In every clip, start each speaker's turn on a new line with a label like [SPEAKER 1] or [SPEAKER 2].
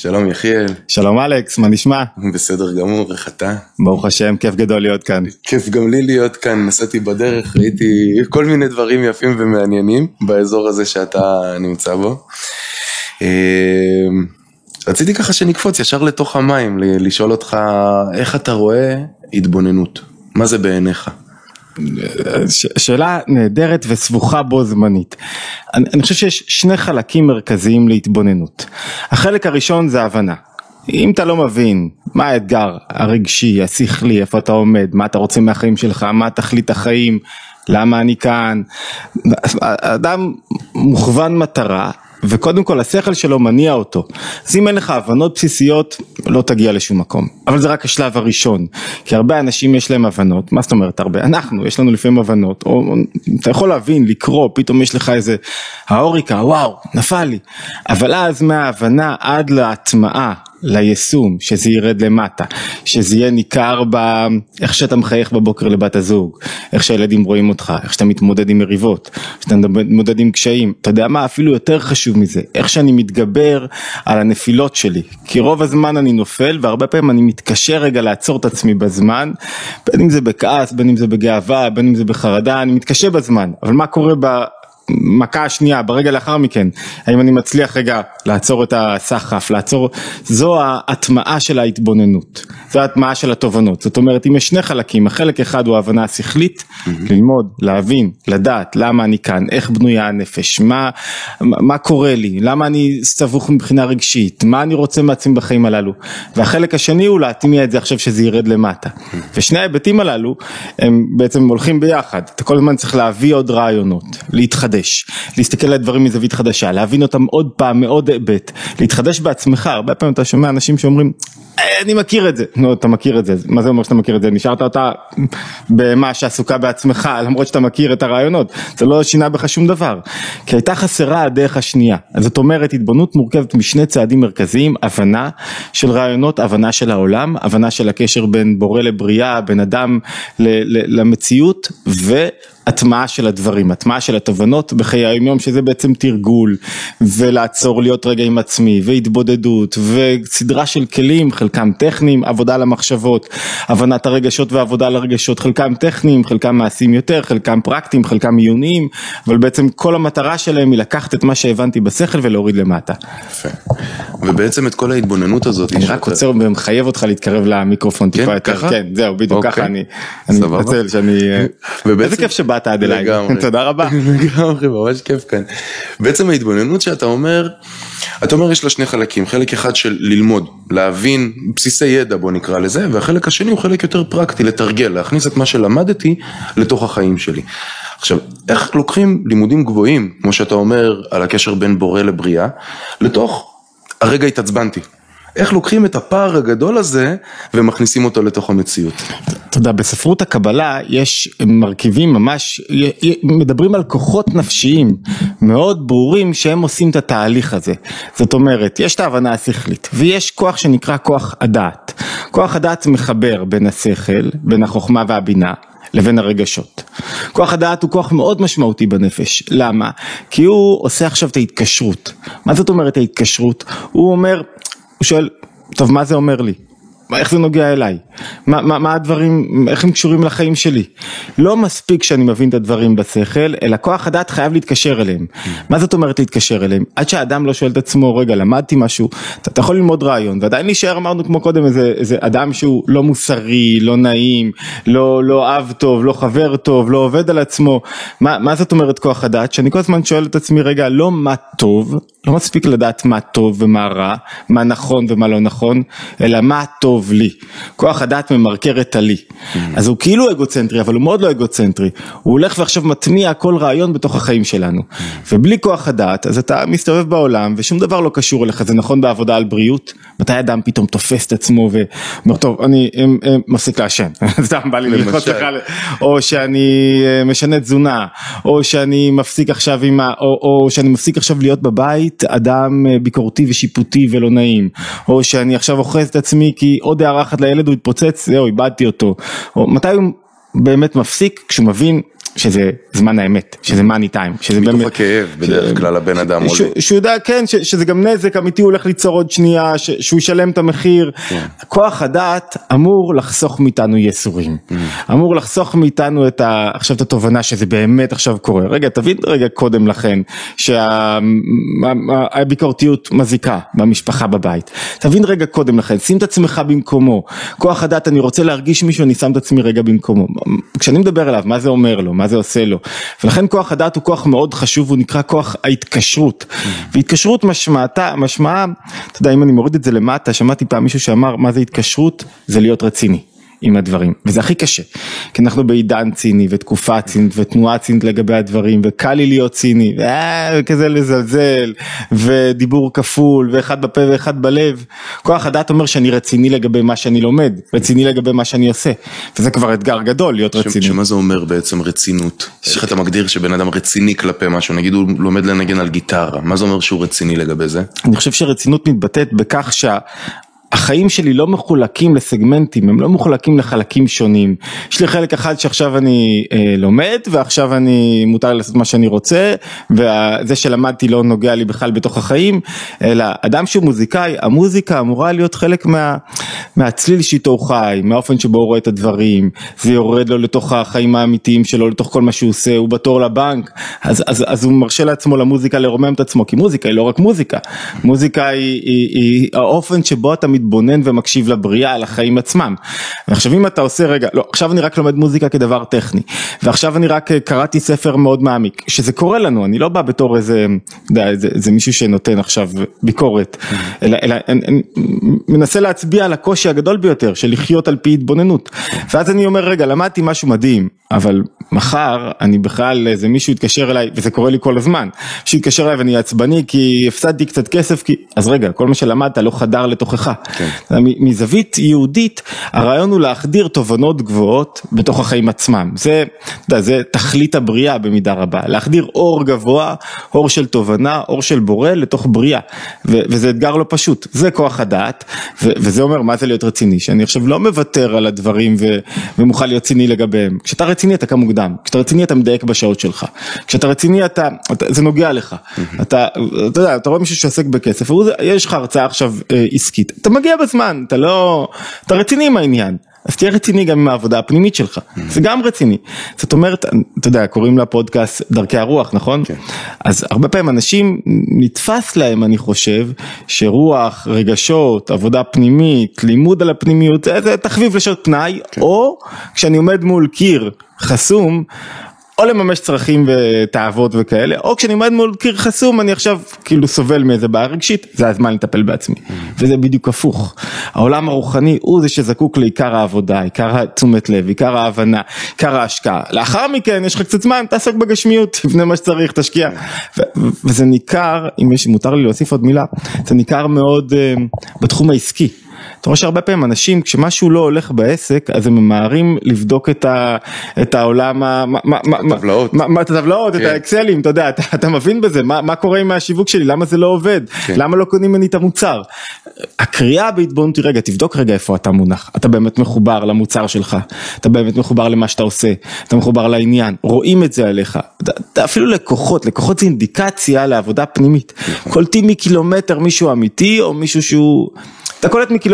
[SPEAKER 1] שלום יחיאל.
[SPEAKER 2] שלום אלכס, מה נשמע?
[SPEAKER 1] בסדר גמור, איך אתה?
[SPEAKER 2] ברוך השם, כיף גדול להיות כאן.
[SPEAKER 1] כיף גם לי להיות כאן, נסעתי בדרך, ראיתי כל מיני דברים יפים ומעניינים באזור הזה שאתה נמצא בו. אמ, רציתי ככה שנקפוץ ישר לתוך המים, לשאול אותך איך אתה רואה התבוננות, מה זה בעיניך?
[SPEAKER 2] ש- שאלה נהדרת וסבוכה בו זמנית. אני, אני חושב שיש שני חלקים מרכזיים להתבוננות. החלק הראשון זה הבנה. אם אתה לא מבין מה האתגר הרגשי, השכלי, איפה אתה עומד, מה אתה רוצה מהחיים שלך, מה תכלית החיים, למה אני כאן, אדם מוכוון מטרה וקודם כל השכל שלו מניע אותו. אז אם אין לך הבנות בסיסיות, לא תגיע לשום מקום. אבל זה רק השלב הראשון. כי הרבה אנשים יש להם הבנות, מה זאת אומרת הרבה? אנחנו, יש לנו לפעמים הבנות, או אתה יכול להבין, לקרוא, פתאום יש לך איזה האוריקה, וואו, נפל לי. אבל אז מההבנה עד להטמעה, ליישום, שזה ירד למטה, שזה יהיה ניכר באיך שאתה מחייך בבוקר לבת הזוג, איך שהילדים רואים אותך, איך שאתה מתמודד עם מריבות, איך שאתה מתמודד עם קשיים, אתה יודע מה? אפילו יותר חשוב מזה, איך שאני מתגבר על הנפילות שלי, כי רוב הזמן אני נופל והרבה פעמים אני מתקשה רגע לעצור את עצמי בזמן, בין אם זה בכעס, בין אם זה בגאווה, בין אם זה בחרדה, אני מתקשה בזמן, אבל מה קורה ב... מכה השנייה ברגע לאחר מכן, האם אני מצליח רגע לעצור את הסחף, לעצור, זו ההטמעה של ההתבוננות, זו ההטמעה של התובנות, זאת אומרת אם יש שני חלקים, החלק אחד הוא ההבנה השכלית, mm-hmm. ללמוד, להבין, לדעת למה אני כאן, איך בנויה הנפש, מה, מה קורה לי, למה אני סבוך מבחינה רגשית, מה אני רוצה מעצמי בחיים הללו, והחלק השני הוא להטמיע את זה עכשיו שזה ירד למטה, mm-hmm. ושני ההיבטים הללו הם בעצם הולכים ביחד, אתה כל הזמן צריך להביא עוד רעיונות, להתחדש להתחדש, להסתכל על הדברים מזווית חדשה, להבין אותם עוד פעם מעוד היבט, להתחדש בעצמך, הרבה פעמים אתה שומע אנשים שאומרים אה, אני מכיר את זה, נו אתה מכיר את זה, מה זה אומר שאתה מכיר את זה, נשארת אותה במה שעסוקה בעצמך למרות שאתה מכיר את הרעיונות, זה לא שינה בך שום דבר, כי הייתה חסרה הדרך השנייה, זאת אומרת התבוננות מורכבת משני צעדים מרכזיים, הבנה של רעיונות, הבנה של העולם, הבנה של הקשר בין בורא לבריאה, בין אדם למציאות ו... הטמעה של הדברים, הטמעה של התובנות בחיי היום יום שזה בעצם תרגול ולעצור להיות רגע עם עצמי והתבודדות וסדרה של כלים חלקם טכניים, עבודה למחשבות, הבנת הרגשות ועבודה לרגשות, חלקם טכניים, חלקם מעשיים יותר, חלקם פרקטיים, חלקם עיוניים, אבל בעצם כל המטרה שלהם היא לקחת את מה שהבנתי בשכל ולהוריד למטה.
[SPEAKER 1] יפה. ובעצם את כל ההתבוננות הזאת.
[SPEAKER 2] אני רק עוצר ומחייב אותך להתקרב למיקרופון
[SPEAKER 1] טיפה יותר. כן, ככה?
[SPEAKER 2] כן, זהו, בדיוק ככה אוקיי. אני מתנצל שאני... איזה כיף שבאת עד אליי. תודה רבה.
[SPEAKER 1] לגמרי, ממש כיף כאן. בעצם ההתבוננות שאתה אומר, אתה אומר יש לה שני חלקים, חלק אחד של ללמוד, להבין בסיסי ידע בוא נקרא לזה, והחלק השני הוא חלק יותר פרקטי, לתרגל, להכניס את מה שלמדתי לתוך החיים שלי. עכשיו, איך לוקחים לימודים גבוהים, כמו שאתה אומר, על הקשר בין בורא לבריאה, לתוך הרגע התעצבנתי. איך לוקחים את הפער הגדול הזה ומכניסים אותו לתוך המציאות.
[SPEAKER 2] אתה יודע, בספרות הקבלה יש מרכיבים ממש, מדברים על כוחות נפשיים מאוד ברורים שהם עושים את התהליך הזה. זאת אומרת, יש את ההבנה השכלית ויש כוח שנקרא כוח הדעת. כוח הדעת מחבר בין השכל, בין החוכמה והבינה. לבין הרגשות. כוח הדעת הוא כוח מאוד משמעותי בנפש, למה? כי הוא עושה עכשיו את ההתקשרות. מה זאת אומרת ההתקשרות? הוא אומר, הוא שואל, טוב מה זה אומר לי? איך זה נוגע אליי? מה, מה, מה הדברים, איך הם קשורים לחיים שלי? לא מספיק שאני מבין את הדברים בשכל, אלא כוח הדעת חייב להתקשר אליהם. מה זאת אומרת להתקשר אליהם? עד שהאדם לא שואל את עצמו, רגע, למדתי משהו, אתה, אתה יכול ללמוד רעיון, ועדיין להישאר, אמרנו כמו קודם, איזה, איזה אדם שהוא לא מוסרי, לא נעים, לא, לא אב טוב, לא חבר טוב, לא עובד על עצמו. מה, מה זאת אומרת כוח הדעת? שאני כל הזמן שואל את עצמי, רגע, לא מה טוב, לא מספיק לדעת מה טוב ומה רע, מה נכון ומה לא נכון, אלא מה טוב לי. כוח הדעת ממרקר את הלי. אז הוא כאילו אגוצנטרי, אבל הוא מאוד לא אגוצנטרי. הוא הולך ועכשיו מטמיע כל רעיון בתוך החיים שלנו. ובלי כוח הדעת, אז אתה מסתובב בעולם ושום דבר לא קשור אליך, זה נכון בעבודה על בריאות, מתי אדם פתאום תופס את עצמו ואומר, טוב, אני הם, הם, מפסיק לעשן, סתם בא לי ללחוץ לך, או שאני אה, משנה תזונה, או שאני מפסיק עכשיו עם ה... או, או שאני מפסיק עכשיו להיות בבית. אדם אה, ביקורתי ושיפוטי ולא נעים, או שאני עכשיו אוחז את עצמי כי עוד הערה אחת לילד הוא התפוצץ, זהו איבדתי אותו, או מתי הוא באמת מפסיק? כשהוא מבין שזה זמן האמת, שזה מאני טיים, שזה
[SPEAKER 1] מתוך הכאב בדרך כלל הבן אדם עולה.
[SPEAKER 2] שהוא יודע, כן, שזה גם נזק אמיתי, הוא הולך ליצור עוד שנייה, שהוא ישלם את המחיר.
[SPEAKER 1] כן.
[SPEAKER 2] כוח הדעת אמור לחסוך מאיתנו ייסורים,
[SPEAKER 1] Mm.
[SPEAKER 2] אמור לחסוך מאיתנו את ה... עכשיו את התובנה שזה באמת עכשיו קורה. רגע, תבין רגע קודם לכן, שהביקורתיות מזיקה במשפחה בבית. תבין רגע קודם לכן, שים את עצמך במקומו. כוח הדעת, אני רוצה להרגיש מישהו, אני שם את עצמי רגע במקומו. כשאני מדבר אליו, מה זה אומר לו, מה זה עושה לו. ולכן כוח הדעת הוא כוח מאוד חשוב, הוא נקרא כוח ההתקשרות. והתקשרות משמעתה, משמעה, אתה יודע, אם אני מוריד את זה למטה, שמעתי פעם מישהו שאמר, מה זה התקשרות? זה להיות רציני. עם הדברים, וזה הכי קשה, כי אנחנו בעידן ציני ותקופה צינית ותנועה צינית לגבי הדברים וקל לי להיות ציני, אה, כזה לזלזל ודיבור כפול ואחד בפה ואחד בלב, כוח הדעת אומר שאני רציני לגבי מה שאני לומד, רציני לגבי מה שאני עושה, וזה כבר אתגר גדול להיות
[SPEAKER 1] ש-
[SPEAKER 2] רציני.
[SPEAKER 1] שמה זה אומר בעצם רצינות? איך אתה מגדיר שבן אדם רציני כלפי משהו? נגיד הוא לומד לנגן על גיטרה, מה זה אומר שהוא רציני לגבי זה?
[SPEAKER 2] אני חושב שרצינות מתבטאת בכך שה... החיים שלי לא מחולקים לסגמנטים, הם לא מחולקים לחלקים שונים. יש לי חלק אחד שעכשיו אני אה, לומד ועכשיו אני מותר לעשות מה שאני רוצה וזה שלמדתי לא נוגע לי בכלל בתוך החיים, אלא אדם שהוא מוזיקאי, המוזיקה אמורה להיות חלק מה, מהצליל שאיתו הוא חי, מהאופן שבו הוא רואה את הדברים, זה יורד לו לתוך החיים האמיתיים שלו, לתוך כל מה שהוא עושה, הוא בתור לבנק, אז, אז, אז הוא מרשה לעצמו למוזיקה לרומם את עצמו, כי מוזיקה היא לא רק מוזיקה, מוזיקה היא, היא, היא האופן שבו אתה מתבונן ומקשיב לבריאה, לחיים עצמם. ועכשיו אם אתה עושה רגע, לא, עכשיו אני רק לומד מוזיקה כדבר טכני, ועכשיו אני רק אה, קראתי ספר מאוד מעמיק, שזה קורה לנו, אני לא בא בתור איזה, אתה יודע, איזה, איזה מישהו שנותן עכשיו ביקורת, אלא, אלא אני, אני מנסה להצביע על הקושי הגדול ביותר של לחיות על פי התבוננות. ואז אני אומר, רגע, למדתי משהו מדהים, אבל מחר אני בכלל, איזה מישהו יתקשר אליי, וזה קורה לי כל הזמן, מישהו יתקשר אליי ואני עצבני כי הפסדתי קצת כסף, כי... אז רגע, כל מה שלמדת לא חדר לתוכך.
[SPEAKER 1] כן.
[SPEAKER 2] מזווית יהודית, הרעיון הוא להחדיר תובנות גבוהות בתוך החיים עצמם. זה, אתה יודע, זה תכלית הבריאה במידה רבה, להחדיר אור גבוה, אור של תובנה, אור של בורא לתוך בריאה, ו- וזה אתגר לא פשוט, זה כוח הדעת, ו- וזה אומר מה זה להיות רציני, שאני עכשיו לא מוותר על הדברים ו- ומוכן להיות ציני לגביהם. כשאתה רציני אתה קם מוקדם, כשאתה רציני אתה מדייק בשעות שלך, כשאתה רציני אתה, אתה זה נוגע לך, אתה, אתה יודע, אתה רואה מישהו שעוסק בכסף, יש לך הרצאה עכשיו אה, עסקית, אתה מגיע בזמן, אתה לא, אתה רציני עם העניין. אז תהיה רציני גם עם העבודה הפנימית שלך, זה גם רציני. זאת אומרת, אתה יודע, קוראים לפודקאסט דרכי הרוח, נכון?
[SPEAKER 1] כן.
[SPEAKER 2] אז הרבה פעמים אנשים, נתפס להם, אני חושב, שרוח, רגשות, עבודה פנימית, לימוד על הפנימיות, זה, תחביב לשעות פנאי, או כשאני עומד מול קיר חסום, או לממש צרכים ותאוות וכאלה, או כשאני עומד מול קיר חסום אני עכשיו כאילו סובל מאיזה בעיה רגשית, זה הזמן לטפל בעצמי. וזה בדיוק הפוך. העולם הרוחני הוא זה שזקוק לעיקר העבודה, עיקר התשומת לב, עיקר ההבנה, עיקר ההשקעה. לאחר מכן יש לך קצת זמן, תעסוק בגשמיות, תבנה מה שצריך, תשקיע. וזה ניכר, אם יש, מותר לי להוסיף עוד מילה, זה ניכר מאוד אה, בתחום העסקי. אתה רואה שהרבה פעמים אנשים כשמשהו לא הולך בעסק אז הם ממהרים לבדוק את, ה, את העולם,
[SPEAKER 1] הטבלאות.
[SPEAKER 2] את הטבלאות, את
[SPEAKER 1] כן.
[SPEAKER 2] האקסלים, אתה יודע, אתה, אתה מבין בזה, מה, מה קורה עם השיווק שלי, למה זה לא עובד,
[SPEAKER 1] כן.
[SPEAKER 2] למה לא קונים ממני את המוצר. הקריאה בהתבוננות היא רגע, תבדוק רגע איפה אתה מונח, אתה באמת מחובר למוצר שלך, אתה באמת מחובר למה שאתה עושה, אתה מחובר לעניין, רואים את זה עליך, אפילו לקוחות, לקוחות זה אינדיקציה לעבודה פנימית, קולטים מקילומטר מישהו אמיתי או מישהו שהוא... אתה קולט מקילומטר,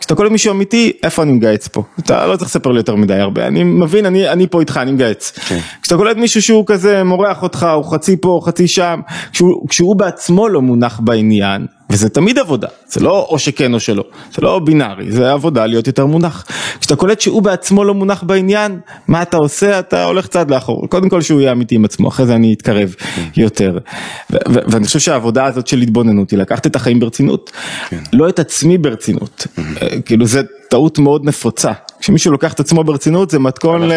[SPEAKER 2] כשאתה קולט מישהו אמיתי, איפה אני מגהץ פה? אתה לא צריך לספר לי יותר מדי הרבה, אני מבין, אני, אני פה איתך, אני מגהץ.
[SPEAKER 1] כן.
[SPEAKER 2] כשאתה קולט מישהו שהוא כזה מורח אותך, הוא חצי פה, חצי שם, כשהוא, כשהוא בעצמו לא מונח בעניין, וזה תמיד עבודה, זה לא או שכן או שלא, זה לא בינארי, זה עבודה להיות יותר מונח. כשאתה קולט שהוא בעצמו לא מונח בעניין, מה אתה עושה? אתה הולך צעד לאחור. קודם כל שהוא יהיה אמיתי עם עצמו, אחרי זה אני אתקרב יותר. ו- ו- ואני חושב שהעבודה הזאת של התבוננות היא לקחת את החיים ברצינות, לא את עצמי ברצינות, אה, כאילו זה טעות מאוד נפוצה. כשמישהו לוקח את עצמו ברצינות זה מתכון ל...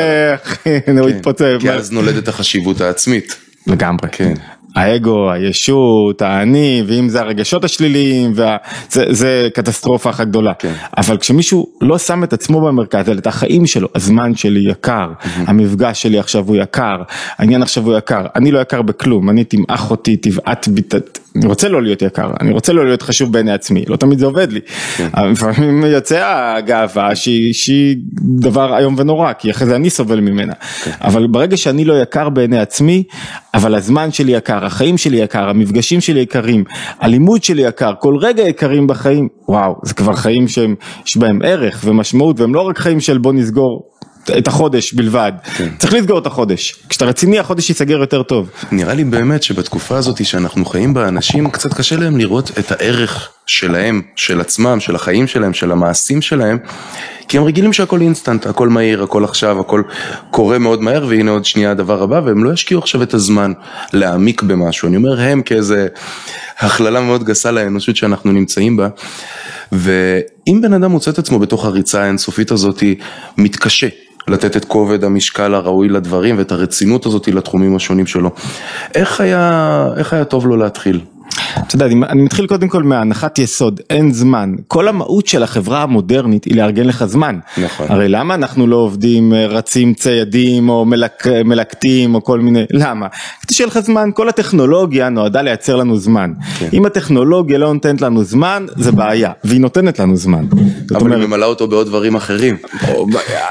[SPEAKER 2] הוא יתפוצץ.
[SPEAKER 1] כי אז נולדת החשיבות העצמית.
[SPEAKER 2] לגמרי.
[SPEAKER 1] כן.
[SPEAKER 2] האגו, הישות, האני, ואם זה הרגשות השליליים, וה... זה, זה קטסטרופה אחת גדולה.
[SPEAKER 1] כן.
[SPEAKER 2] אבל כשמישהו לא שם את עצמו במרכז, אלא את החיים שלו, הזמן שלי יקר, המפגש שלי עכשיו הוא יקר, העניין עכשיו הוא יקר, אני לא יקר בכלום, אני תמעך אותי, תבעט בי, אני רוצה לא להיות יקר, אני רוצה לא להיות חשוב בעיני עצמי, לא תמיד זה עובד לי.
[SPEAKER 1] כן.
[SPEAKER 2] לפעמים יוצא הגאווה שהיא, שהיא דבר איום ונורא, כי אחרי זה אני סובל ממנה.
[SPEAKER 1] כן.
[SPEAKER 2] אבל ברגע שאני לא יקר בעיני עצמי, אבל הזמן שלי יקר, החיים שלי יקר, המפגשים שלי יקרים, הלימוד שלי יקר, כל רגע יקרים בחיים, וואו, זה כבר חיים שיש בהם ערך ומשמעות, והם לא רק חיים של בוא נסגור. את החודש בלבד,
[SPEAKER 1] כן.
[SPEAKER 2] צריך לסגור את החודש, כשאתה רציני החודש ייסגר יותר טוב.
[SPEAKER 1] נראה לי באמת שבתקופה הזאת שאנחנו חיים בה, אנשים קצת קשה להם לראות את הערך שלהם, של עצמם, של החיים שלהם, של המעשים שלהם, כי הם רגילים שהכל אינסטנט, הכל מהיר, הכל עכשיו, הכל קורה מאוד מהר, והנה עוד שנייה הדבר הבא, והם לא ישקיעו עכשיו את הזמן להעמיק במשהו. אני אומר הם כאיזה הכללה מאוד גסה לאנושות שאנחנו נמצאים בה, ואם בן אדם מוצא את עצמו בתוך הריצה האינסופית הזאת, מתקשה. לתת את כובד המשקל הראוי לדברים ואת הרצינות הזאת לתחומים השונים שלו. איך היה, איך היה טוב לו להתחיל?
[SPEAKER 2] אתה יודע, אני מתחיל קודם כל מהנחת יסוד, אין זמן. כל המהות של החברה המודרנית היא לארגן לך זמן.
[SPEAKER 1] נכון.
[SPEAKER 2] הרי למה אנחנו לא עובדים, רצים ציידים או מלק, מלקטים או כל מיני, למה? כדי שיהיה לך זמן, כל הטכנולוגיה נועדה לייצר לנו זמן. כן. אם הטכנולוגיה לא נותנת לנו זמן, זה בעיה, והיא נותנת לנו זמן.
[SPEAKER 1] אבל אומרת, היא ממלאה אותו בעוד דברים אחרים.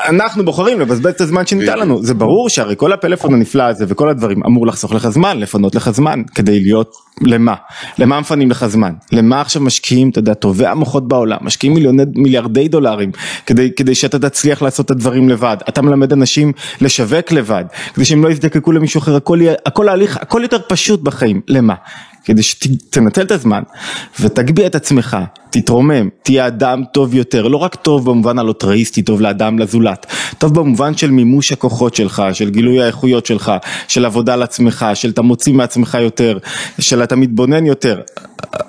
[SPEAKER 2] אנחנו בוחרים לבזבז את הזמן שניתן לנו. זה ברור שהרי כל הפלאפון הנפלא הזה וכל הדברים אמור לחסוך לך זמן, לפנות לך זמן, כדי להיות למה? למה מפנים לך זמן? למה עכשיו משקיעים, אתה יודע, טובי המוחות בעולם, משקיעים מיליוני, מיליארדי דולרים כדי, כדי שאתה תצליח לעשות את הדברים לבד. אתה מלמד אנשים לשווק לבד, כדי שהם לא יזדקקו למישהו אחר, הכל, הכל ההליך, הכל יותר פשוט בחיים. למה? כדי שתנצל את הזמן ותגביה את עצמך, תתרומם, תהיה אדם טוב יותר, לא רק טוב במובן הלוטראיסטי, טוב לאדם לזולת, טוב במובן של מימוש הכוחות שלך, של גילוי האיכויות שלך, של עבודה על עצמך, של אתה מוציא מעצמך יותר, של אתה מתבונן יותר.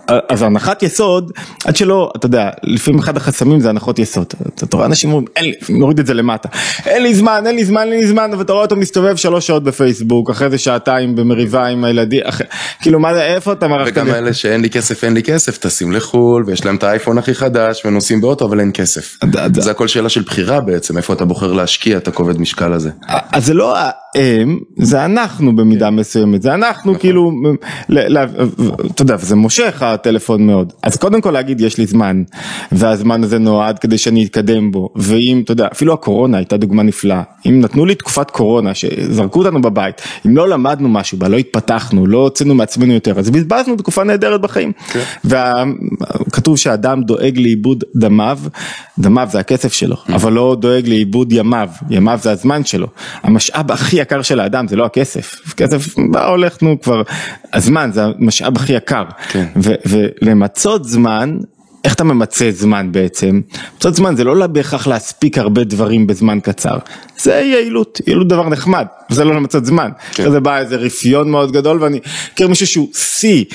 [SPEAKER 2] אז הנחת יסוד, עד שלא, אתה יודע, לפעמים אחד החסמים זה הנחות יסוד. אתה רואה אנשים אומרים, אין לי, נוריד את זה למטה, אין לי זמן, אין לי זמן, אין לי זמן, ואתה רואה אותו מסתובב שלוש שעות בפייסבוק, אחרי זה שעתיים במריבה עם הילדים, אחרי, כאילו מה זה, איפה אתה מרחת?
[SPEAKER 1] וגם אלה שאין לי כסף, אין לי כסף, טסים לחו"ל, ויש להם את האייפון הכי חדש, ונוסעים באוטו, אבל אין כסף. זה הכל שאלה של בחירה בעצם, איפה אתה בוחר להשקיע את הכובד משקל הזה.
[SPEAKER 2] אז זה לא הם, זה אנחנו במידה מסוימת, זה אנחנו כאילו, אתה יודע, זה מושך הטלפון מאוד. אז קודם כל להגיד יש לי זמן, והזמן הזה נועד כדי שאני אתקדם בו, ואם, אתה יודע, אפילו הקורונה הייתה דוגמה נפלאה, אם נתנו לי תקופת קורונה, שזרקו אותנו בבית, אם לא למדנו משהו בה, לא התפתחנו, לא הוצאנו מעצמנו יותר, אז בזבזנו תקופה נהדרת בחיים. וכתוב שהאדם דואג לאיבוד דמיו, דמיו זה הכסף שלו, אבל לא דואג לאיבוד ימיו, ימיו זה הזמן שלו. המשאב הכי יקר של האדם זה לא הכסף, כסף בא הולך נו כבר, הזמן זה המשאב הכי יקר,
[SPEAKER 1] כן.
[SPEAKER 2] ולמצות זמן, איך אתה ממצה זמן בעצם? מצות זמן זה לא בהכרח להספיק הרבה דברים בזמן קצר, זה יעילות, יעילות דבר נחמד, וזה לא למצות זמן, כן. זה בא איזה רפיון מאוד גדול ואני מכיר מישהו שהוא שיא.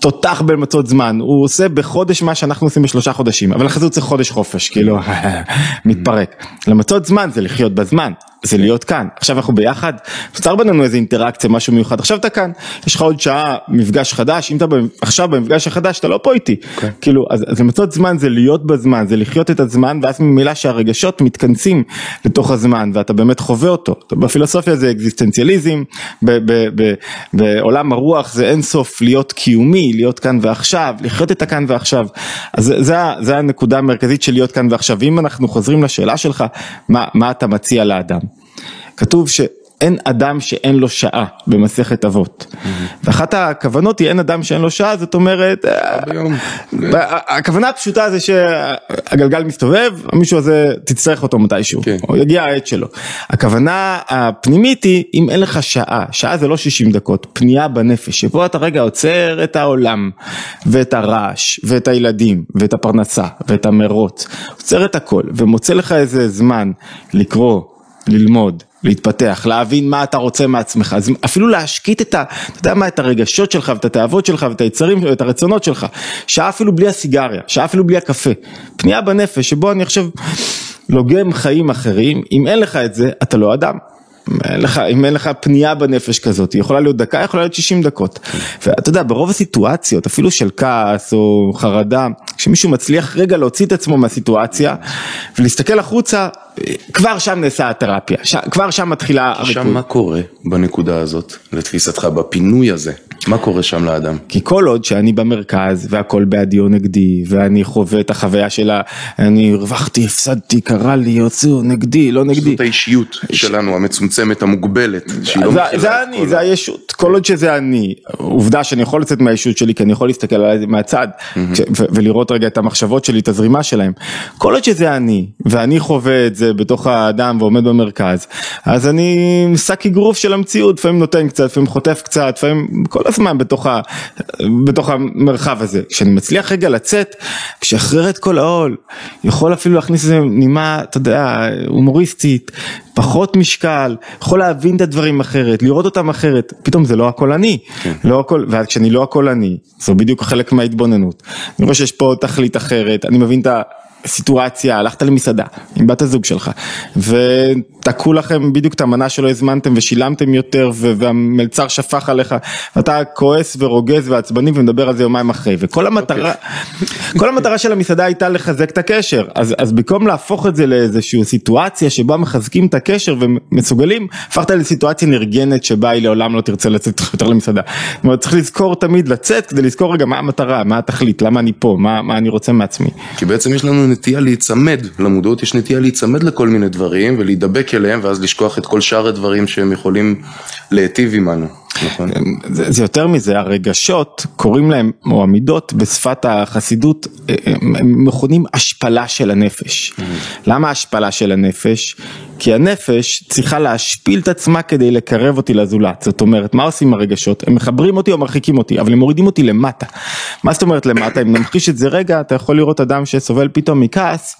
[SPEAKER 2] תותח במצות זמן, הוא עושה בחודש מה שאנחנו עושים בשלושה חודשים, אבל אחרי זה הוא צריך חודש חופש, כאילו, מתפרק. למצות זמן זה לחיות בזמן, זה להיות כאן, עכשיו אנחנו ביחד, נוצר בינינו איזה אינטראקציה, משהו מיוחד, עכשיו אתה כאן, יש לך עוד שעה מפגש חדש, אם אתה עכשיו במפגש החדש אתה לא פה איתי, okay. כאילו, אז, אז למצות זמן זה להיות בזמן, זה לחיות את הזמן, ואז ממילא שהרגשות מתכנסים לתוך הזמן, ואתה באמת חווה אותו, בפילוסופיה זה אקזיסטנציאליזם, בעולם הרוח זה אינסוף להיות קיומי, להיות כאן ועכשיו, לחיות את הכאן ועכשיו, אז זה, זה, זה הנקודה המרכזית של להיות כאן ועכשיו, ואם אנחנו חוזרים לשאלה שלך, מה, מה אתה מציע לאדם? כתוב שאין אדם שאין לו שעה במסכת אבות. ואחת הכוונות היא אין אדם שאין לו שעה, זאת אומרת, הכוונה הפשוטה זה שהגלגל מסתובב, המישהו הזה תצטרך אותו מתישהו,
[SPEAKER 1] כן.
[SPEAKER 2] או יגיע העת שלו. הכוונה הפנימית היא אם אין לך שעה, שעה זה לא 60 דקות, פנייה בנפש, שבו אתה רגע עוצר את העולם, ואת הרעש, ואת הילדים, ואת הפרנסה, ואת המרוץ, עוצר את הכל, ומוצא לך איזה זמן לקרוא. ללמוד, להתפתח, להבין מה אתה רוצה מעצמך, אז אפילו להשקיט את ה... אתה יודע מה, את הרגשות שלך ואת התאוות שלך ואת היצרים ואת הרצונות שלך, שעה אפילו בלי הסיגריה, שעה אפילו בלי הקפה, פנייה בנפש שבו אני עכשיו לוגם חיים אחרים, אם אין לך את זה, אתה לא אדם. אין לך, אם אין לך פנייה בנפש כזאת, היא יכולה להיות דקה, יכולה להיות 60 דקות. ואתה יודע, ברוב הסיטואציות, אפילו של כעס או חרדה, כשמישהו מצליח רגע להוציא את עצמו מהסיטואציה ולהסתכל החוצה, כבר שם נעשה התרפיה, ש... כבר שם מתחילה.
[SPEAKER 1] שם מה קורה בנקודה הזאת, לתפיסתך, בפינוי הזה? מה קורה שם לאדם?
[SPEAKER 2] כי כל עוד שאני במרכז והכל בעדי או נגדי ואני חווה את החוויה שלה, אני הרווחתי, הפסדתי, קרה לי, יוצאו, נגדי, לא נגדי.
[SPEAKER 1] זאת האישיות שלנו המצומצמת, המוגבלת, לא
[SPEAKER 2] זה, זה אני, זה הישות, כל עוד שזה אני, עובדה שאני יכול לצאת מהישות שלי כי אני יכול להסתכל עליי מהצד ולראות רגע את המחשבות שלי, את הזרימה שלהם, כל עוד שזה אני ואני חווה את זה בתוך האדם ועומד במרכז, אז אני שק אגרוף של המציאות, לפעמים נותן קצת, לפעמים חוטף קצת, לפעמים כל הזמן בתוך, ה, בתוך המרחב הזה, כשאני מצליח רגע לצאת, לשחרר את כל העול, יכול אפילו להכניס איזה נימה, אתה יודע, הומוריסטית, פחות משקל, יכול להבין את הדברים אחרת, לראות אותם אחרת, פתאום זה לא הכל אני, לא הכל, וכשאני לא הכל אני, זה בדיוק חלק מההתבוננות. אני רואה שיש פה תכלית אחרת, אני מבין את הסיטואציה, הלכת למסעדה עם בת הזוג שלך, ותקעו לכם בדיוק את המנה שלא הזמנתם ושילמתם יותר, ו- והמלצר שפך עליך, ואתה כועס ורוגז ועצבני ומדבר על זה יומיים אחרי, וכל המטרה, כל המטרה של המסעדה הייתה לחזק את הקשר, אז, אז במקום להפוך את זה לאיזושהי סיטואציה שבה מחזקים את הקשר ומסוגלים, הפכת לסיטואציה נרגנת שבה היא לעולם לא תרצה לצאת יותר למסעדה. זאת אומרת, צריך לזכור תמיד לצאת כדי לזכור רגע מה המטרה, מה התכלית, למה אני פה, מה, מה אני רוצה מעצמי.
[SPEAKER 1] כי בעצם יש לנו נטייה להיצמד למודעות, יש נטייה להיצמד לכל מיני דברים ולהידבק אליהם ואז לשכוח את כל שאר הדברים שהם יכולים להיטיב עמנו, נכון?
[SPEAKER 2] זה, זה יותר מזה, הרגשות קוראים להם, או המידות בשפת החסידות, אה, הם הם מכונים השפלה של הנפש. למה השפלה של הנפש? כי הנפש צריכה להשפיל את עצמה כדי לקרב אותי לזולת. זאת אומרת, מה עושים הרגשות? הם מחברים אותי או מרחיקים אותי, אבל הם מורידים אותי למטה. מה זאת אומרת למטה? אם נמחיש את זה רגע, אתה יכול לראות אדם שסובל פתאום מכעס.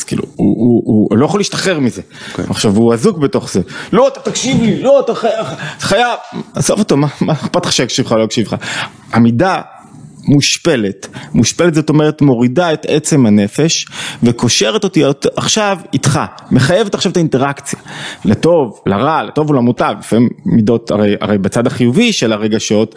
[SPEAKER 2] אז כאילו, הוא, הוא, הוא לא יכול להשתחרר מזה. עכשיו, הוא אזוק בתוך זה. לא, אתה תקשיב לי, לא, אתה חייב, חייב. עזוב אותו, מה מה אכפת לך שיקשיב לך או לא יקשיב לך? עמידה מושפלת, מושפלת זאת אומרת מורידה את עצם הנפש וקושרת אותי עכשיו איתך, מחייבת עכשיו את האינטראקציה, לטוב, לרע, לטוב ולמוטב, לפעמים מידות, הרי, הרי בצד החיובי של הרגשות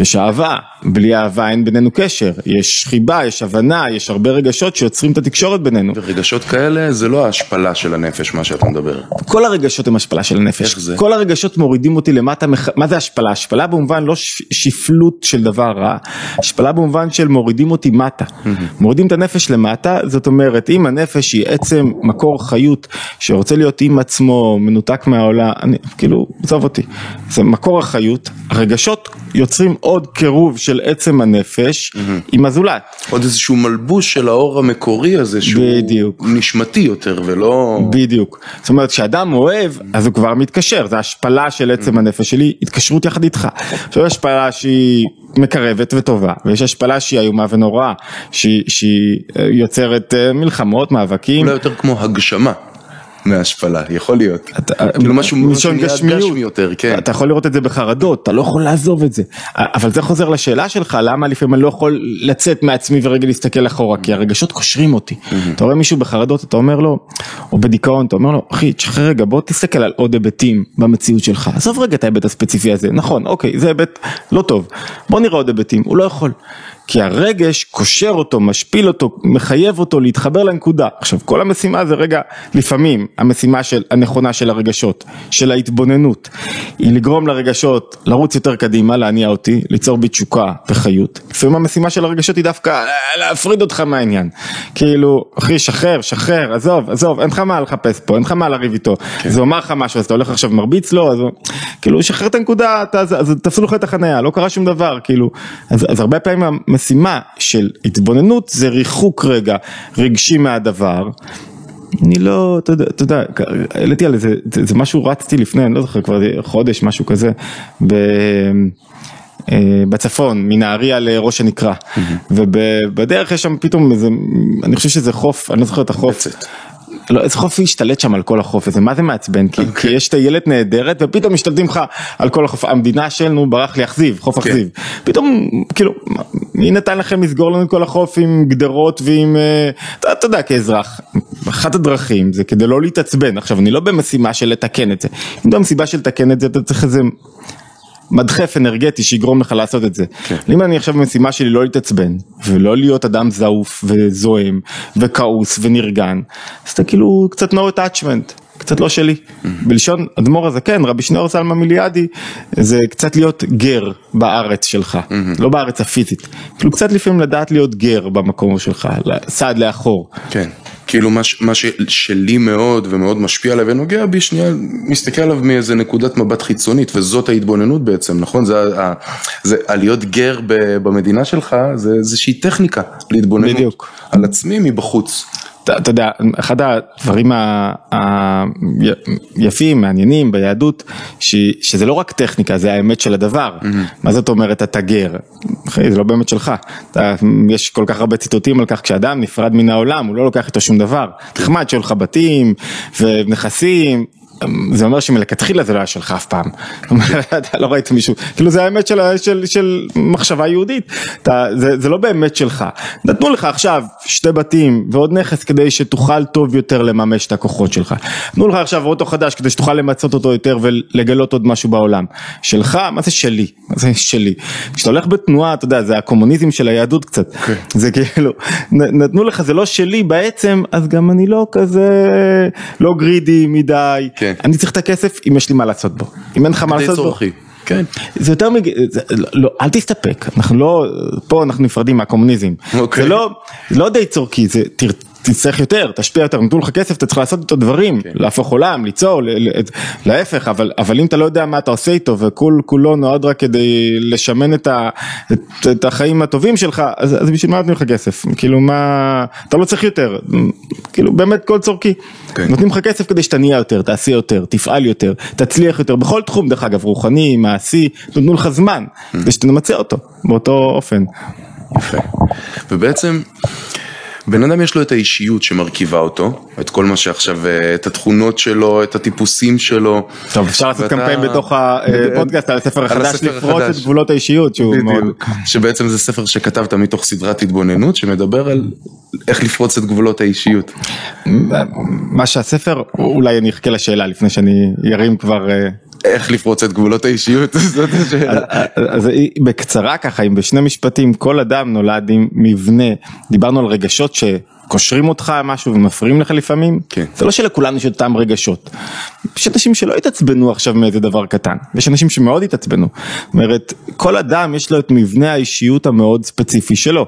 [SPEAKER 2] יש אהבה, בלי אהבה אין בינינו קשר, יש חיבה, יש הבנה, יש הרבה רגשות שיוצרים את התקשורת בינינו.
[SPEAKER 1] ורגשות כאלה זה לא ההשפלה של הנפש, מה שאתה מדבר.
[SPEAKER 2] כל הרגשות הם השפלה של הנפש,
[SPEAKER 1] איך זה?
[SPEAKER 2] כל הרגשות מורידים אותי למטה, מה זה השפלה? השפלה במובן לא שפלות של דבר רע, השפלה במובן של מורידים אותי מטה, מורידים את הנפש למטה, זאת אומרת אם הנפש היא עצם מקור חיות שרוצה להיות עם עצמו, מנותק מהעולם, אני, כאילו, עזוב אותי, זה מקור החיות, הרגשות יוצרים עוד קירוב של עצם הנפש עם הזולת.
[SPEAKER 1] עוד איזשהו מלבוש של האור המקורי הזה שהוא
[SPEAKER 2] בדיוק.
[SPEAKER 1] נשמתי יותר ולא...
[SPEAKER 2] בדיוק. זאת אומרת, כשאדם אוהב, אז הוא כבר מתקשר, זה השפלה של עצם הנפש שלי, התקשרות יחד איתך. עכשיו השפלה שהיא מקרבת וטובה, ויש השפלה שהיא איומה ונוראה, שהיא, אה, יוצרת אה, מלחמות, מאבקים.
[SPEAKER 1] אולי יותר כמו הגשמה מהשפלה, יכול להיות. כאילו משהו
[SPEAKER 2] מלשון גשמיות.
[SPEAKER 1] גשמי יותר, כן.
[SPEAKER 2] אתה יכול לראות את זה בחרדות, אתה לא יכול לעזוב את זה. אבל זה חוזר לשאלה שלך, למה לפעמים אני לא יכול לצאת מעצמי ורגע להסתכל אחורה, כי הרגשות קושרים אותי. אתה רואה מישהו בחרדות, אתה אומר לו, או בדיכאון, אתה אומר לו, אחי, תשחרר רגע, בוא תסתכל על עוד היבטים במציאות שלך. עזוב רגע את ההיבט הספציפי הזה, נכון, אוקיי, זה היבט לא טוב. בוא נראה עוד היבטים, הוא לא יכול. כי הרגש קושר אותו, משפיל אותו, מחייב אותו להתחבר לנקודה. עכשיו, כל המשימה זה רגע, לפעמים, המשימה של, הנכונה של הרגשות, של ההתבוננות, היא לגרום לרגשות לרוץ יותר קדימה, להניע אותי, ליצור בי תשוקה וחיות. לפעמים המשימה של הרגשות היא דווקא אה, להפריד אותך מהעניין. כאילו, אחי, שחרר, שחרר, עזוב, עזוב, אין לך מה לחפש פה, אין לך מה לריב איתו. אז הוא אמר לך משהו, אז אתה הולך עכשיו מרביץ לו, אז כאילו, שחרר את הנקודה, אתה, אז, אז תפסו לך את החנייה, לא קרה שום דבר, כאילו. אז, אז הרבה פעמים המשימה של התבוננות זה ריחוק רגע רגשי מהדבר. אני לא, אתה יודע, אתה יודע, העליתי על איזה, זה, זה משהו רצתי לפני, אני לא זוכר כבר חודש, משהו כזה, ב, אה, בצפון, מנהריה לראש הנקרה, ובדרך יש שם פתאום איזה, אני חושב שזה חוף, אני לא זוכר את החוף.
[SPEAKER 1] בצת.
[SPEAKER 2] לא, איזה חוף השתלט שם על כל החוף הזה, מה זה מעצבן? כי, כי יש טיילת נהדרת ופתאום משתלטים לך על כל החוף, המדינה שלנו ברח לי אכזיב, חוף אכזיב. פתאום, כאילו, מי נתן לכם לסגור לנו את כל החוף עם גדרות ועם, אה, אתה, אתה יודע, כאזרח, אחת הדרכים זה כדי לא להתעצבן, עכשיו אני לא במשימה של לתקן את זה, אם אתה במסיבה של לתקן את זה אתה צריך איזה... מדחף אנרגטי שיגרום לך לעשות את זה. כן. אם אני עכשיו במשימה שלי לא להתעצבן ולא להיות אדם זעוף וזועם וכעוס ונרגן, אז אתה כאילו קצת no attachment. קצת לא שלי. בלשון אדמו"ר הזקן, רבי שניאור סלמה מיליאדי, זה קצת להיות גר בארץ שלך, לא בארץ הפיזית. כאילו קצת לפעמים לדעת להיות גר במקום שלך, צעד לאחור.
[SPEAKER 1] כן. כאילו מה, מה ש, שלי מאוד ומאוד משפיע עליי ונוגע בי, שנייה מסתכל עליו מאיזה נקודת מבט חיצונית וזאת ההתבוננות בעצם, נכון? זה, ה- ה- זה הלהיות גר ב, במדינה שלך, זה איזושהי טכניקה להתבוננות
[SPEAKER 2] בדיוק.
[SPEAKER 1] על עצמי מבחוץ.
[SPEAKER 2] אתה יודע, אחד הדברים היפים, מעניינים ביהדות, ש, שזה לא רק טכניקה, זה האמת של הדבר. מה זאת אומרת אתה גר? אחי, זה לא באמת שלך. אתה, יש כל כך הרבה ציטוטים על כך, כשאדם נפרד מן העולם, הוא לא לוקח איתו שום דבר. נחמד שיהיו לך בתים ונכסים. זה אומר שמלכתחילה זה לא היה שלך אף פעם, אתה לא ראית מישהו, כאילו זה האמת של, של, של מחשבה יהודית, אתה, זה, זה לא באמת שלך, נתנו לך עכשיו שתי בתים ועוד נכס כדי שתוכל טוב יותר לממש את הכוחות שלך, נתנו לך עכשיו אוטו חדש כדי שתוכל למצות אותו יותר ולגלות עוד משהו בעולם, שלך, מה זה שלי, מה זה שלי, כשאתה הולך בתנועה, אתה יודע, זה הקומוניזם של היהדות קצת, okay. זה כאילו, נ, נתנו לך זה לא שלי בעצם, אז גם אני לא כזה, לא גרידי מדי,
[SPEAKER 1] כן.
[SPEAKER 2] אני צריך את הכסף אם יש לי מה לעשות בו, אם אין לך מה לעשות בו.
[SPEAKER 1] צורכי. כן.
[SPEAKER 2] זה יותר מג... זה, לא, אל תסתפק, אנחנו לא, פה אנחנו נפרדים מהקומוניזם.
[SPEAKER 1] אוקיי.
[SPEAKER 2] זה לא, לא די צורכי, זה תצטרך יותר, תשפיע יותר, נתנו לך כסף, אתה צריך לעשות איתו דברים, להפוך עולם, ליצור, להפך, אבל, אבל אם אתה לא יודע מה אתה עושה איתו וכל כולו נועד רק כדי לשמן את, ה, את, את החיים הטובים שלך, אז, אז בשביל מה נותנים לך כסף? כאילו מה, אתה לא צריך יותר, כאילו באמת כל צורכי.
[SPEAKER 1] כן.
[SPEAKER 2] נותנים לך כסף כדי שתניע יותר, תעשי יותר, תפעל יותר, תצליח יותר, בכל תחום דרך אגב, רוחני, מעשי, נתנו לך זמן, כדי שתמצה אותו, באותו אופן.
[SPEAKER 1] יפה. ובעצם בן אדם יש לו את האישיות שמרכיבה אותו, את כל מה שעכשיו, אה, את התכונות שלו, את הטיפוסים שלו.
[SPEAKER 2] טוב, אפשר לעשות קמפיין בתוך הפודקאסט על הספר החדש, לפרוץ את. גבולות האישיות, שהוא מאוד...
[SPEAKER 1] שבעצם זה ספר שכתבת מתוך סדרת התבוננות שמדבר על איך לפרוץ את גבולות האישיות.
[SPEAKER 2] מה שהספר, אולי אני אחכה לשאלה לפני שאני ארים כבר...
[SPEAKER 1] איך לפרוץ את גבולות האישיות, זאת השאלה.
[SPEAKER 2] אז בקצרה ככה, אם בשני משפטים, כל אדם נולד עם מבנה, דיברנו על רגשות שקושרים אותך משהו ומפריעים לך לפעמים,
[SPEAKER 1] כן.
[SPEAKER 2] זה לא שלכולנו יש אותם רגשות, יש אנשים שלא התעצבנו עכשיו מאיזה דבר קטן, ויש אנשים שמאוד התעצבנו, זאת אומרת, כל אדם יש לו את מבנה האישיות המאוד ספציפי שלו,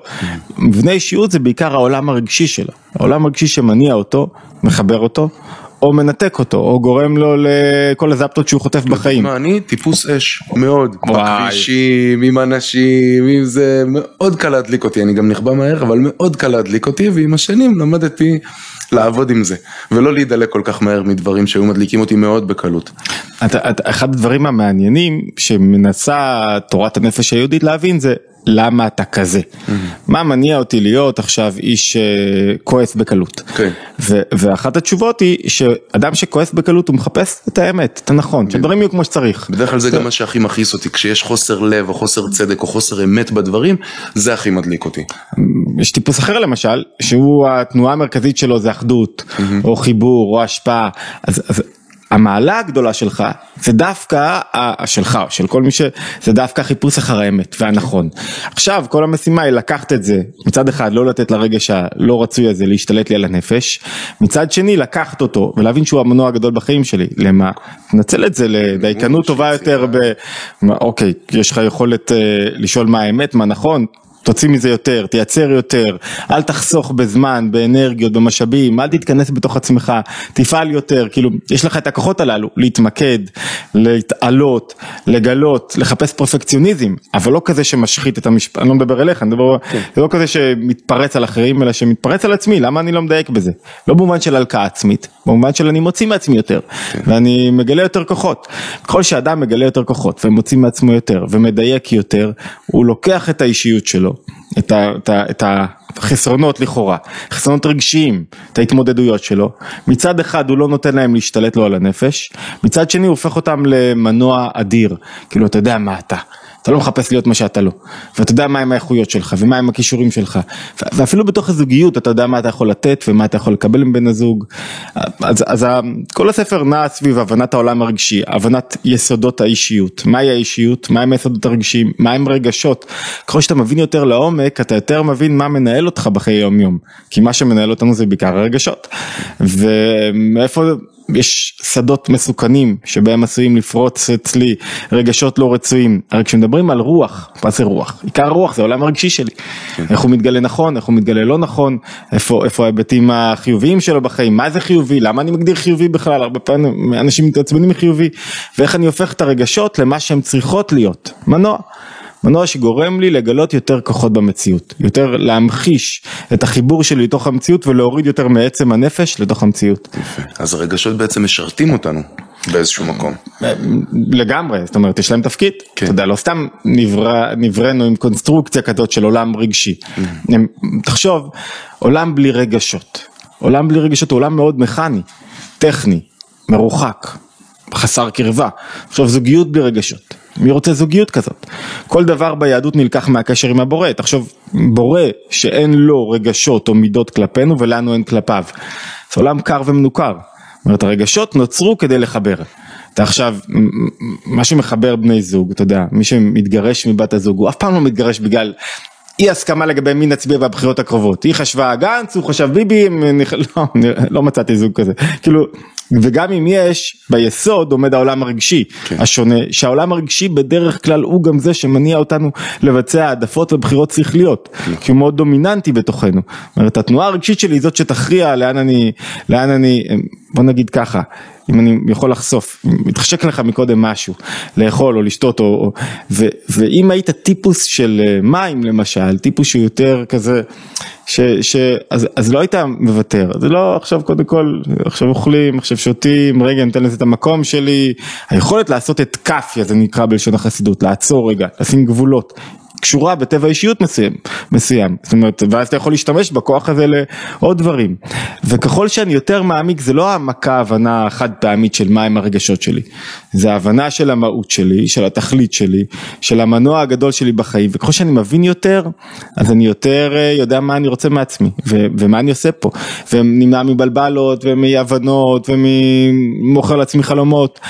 [SPEAKER 2] מבנה אישיות זה בעיקר העולם הרגשי שלו, העולם הרגשי שמניע אותו, מחבר אותו. או מנתק אותו, או גורם לו לכל הזפטות שהוא חוטף בחיים.
[SPEAKER 1] אני טיפוס אש, מאוד. בכבישים, עם אנשים, עם זה, מאוד קל להדליק אותי, אני גם נכבה מהר, אבל מאוד קל להדליק אותי, ועם השנים למדתי לעבוד עם זה, ולא להידלק כל כך מהר מדברים שהיו מדליקים אותי מאוד בקלות.
[SPEAKER 2] אחד הדברים המעניינים שמנסה תורת הנפש היהודית להבין זה למה אתה כזה. מה מניע אותי להיות עכשיו איש אה, כועס בקלות.
[SPEAKER 1] כן.
[SPEAKER 2] ו- ואחת התשובות היא שאדם שכועס בקלות הוא מחפש את האמת, את הנכון, שהדברים יהיו כמו שצריך.
[SPEAKER 1] בדרך כלל זה גם מה שהכי מכעיס אותי, כשיש חוסר לב או חוסר צדק או חוסר אמת בדברים, זה הכי מדליק אותי.
[SPEAKER 2] יש טיפוס אחר למשל, שהוא התנועה המרכזית שלו זה אחדות, או חיבור, או השפעה. אז, אז המעלה הגדולה שלך זה דווקא, שלך, של כל מי ש... זה דווקא חיפוש אחר האמת והנכון. עכשיו כל המשימה היא לקחת את זה, מצד אחד לא לתת לרגש הלא רצוי הזה להשתלט לי על הנפש, מצד שני לקחת אותו ולהבין שהוא המנוע הגדול בחיים שלי, למה? תנצל את זה לדייקנות טובה יותר ב... אוקיי, יש לך יכולת אה, לשאול מה האמת, מה נכון, תוציא מזה יותר, תייצר יותר, אל תחסוך בזמן, באנרגיות, במשאבים, אל תתכנס בתוך עצמך, תפעל יותר, כאילו, יש לך את הכוחות הללו, להתמקד, להתעלות, לגלות, לחפש פרפקציוניזם, אבל לא כזה שמשחית את המשפט, אני לא מדבר אליך, אני מדבר, זה לא כזה שמתפרץ על אחרים, אלא שמתפרץ על עצמי, למה אני לא מדייק בזה? לא במובן של הלקאה עצמית, במובן של אני מוציא מעצמי יותר, ואני מגלה יותר כוחות. ככל שאדם מגלה יותר כוחות ומוציא מעצמו יותר ומדייק יותר, הוא לוקח את האישיות שלו, את, ה, את, ה, את החסרונות לכאורה, חסרונות רגשיים, את ההתמודדויות שלו, מצד אחד הוא לא נותן להם להשתלט לו על הנפש, מצד שני הוא הופך אותם למנוע אדיר, כאילו אתה יודע מה אתה. אתה לא מחפש להיות מה שאתה לא, ואתה יודע מהם האיכויות שלך ומהם הכישורים שלך, ואפילו בתוך הזוגיות אתה יודע מה אתה יכול לתת ומה אתה יכול לקבל מבן הזוג, אז, אז כל הספר נע סביב הבנת העולם הרגשי, הבנת יסודות האישיות, מהי האישיות, מהם היסודות הרגשיים, מהם רגשות, ככל שאתה מבין יותר לעומק אתה יותר מבין מה מנהל אותך בחיי יום יום, כי מה שמנהל אותנו זה בעיקר הרגשות, ומאיפה יש שדות מסוכנים שבהם עשויים לפרוץ אצלי רגשות לא רצויים, הרי כשמדברים על רוח, מה זה רוח? עיקר הרוח זה העולם הרגשי שלי, איך הוא מתגלה נכון, איך הוא מתגלה לא נכון, איפה, איפה ההיבטים החיוביים שלו בחיים, מה זה חיובי, למה אני מגדיר חיובי בכלל, הרבה פעמים אנשים מתעצבנים מחיובי, ואיך אני הופך את הרגשות למה שהן צריכות להיות, מנוע. מנוע שגורם לי לגלות יותר כוחות במציאות, יותר להמחיש את החיבור שלי לתוך המציאות ולהוריד יותר מעצם הנפש לתוך המציאות.
[SPEAKER 1] יפה. אז הרגשות בעצם משרתים אותנו באיזשהו מקום.
[SPEAKER 2] לגמרי, זאת אומרת יש להם תפקיד,
[SPEAKER 1] כן.
[SPEAKER 2] אתה יודע, לא סתם נברא, נבראנו עם קונסטרוקציה כזאת של עולם רגשי. הם, תחשוב, עולם בלי רגשות, עולם בלי רגשות הוא עולם מאוד מכני, טכני, מרוחק, חסר קרבה. עכשיו זוגיות בלי רגשות, מי רוצה זוגיות כזאת? כל דבר ביהדות נלקח מהקשר עם הבורא, תחשוב, בורא שאין לו רגשות או מידות כלפינו ולנו אין כלפיו. זה עולם קר ומנוכר. זאת אומרת הרגשות נוצרו כדי לחבר. אתה עכשיו, מה שמחבר בני זוג, אתה יודע, מי שמתגרש מבת הזוג, הוא אף פעם לא מתגרש בגלל אי הסכמה לגבי מי נצביע בבחירות הקרובות. היא חשבה גנץ, הוא חשב ביבי, לא, לא מצאתי זוג כזה. כאילו, וגם אם יש, ביסוד עומד העולם הרגשי השונה, שהעולם הרגשי בדרך כלל הוא גם זה שמניע אותנו לבצע העדפות ובחירות שכליות, כי הוא מאוד דומיננטי בתוכנו. זאת אומרת, התנועה הרגשית שלי היא זאת שתכריע לאן אני, לאן אני, בוא נגיד ככה, אם אני יכול לחשוף, מתחשק לך מקודם משהו, לאכול או לשתות, או, או, ו, ואם היית טיפוס של אה, מים למשל, טיפוס שהוא יותר כזה, ש, ש, אז, אז לא היית מוותר, זה לא עכשיו קודם כל, עכשיו אוכלים, עכשיו שותים, רגע ניתן לזה את המקום שלי, היכולת לעשות את כאפיה זה נקרא בלשון החסידות, לעצור רגע, לשים גבולות. קשורה בטבע אישיות מסוים, מסוים, זאת אומרת, ואז אתה יכול להשתמש בכוח הזה לעוד דברים. וככל שאני יותר מעמיק, זה לא העמקה, הבנה חד פעמית של מהם הרגשות שלי, זה ההבנה של המהות שלי, של התכלית שלי, של המנוע הגדול שלי בחיים, וככל שאני מבין יותר, אז אני יותר אה, יודע מה אני רוצה מעצמי, ו- ומה אני עושה פה, ונמנע מבלבלות, ומאי הבנות, וממוכר לעצמי חלומות.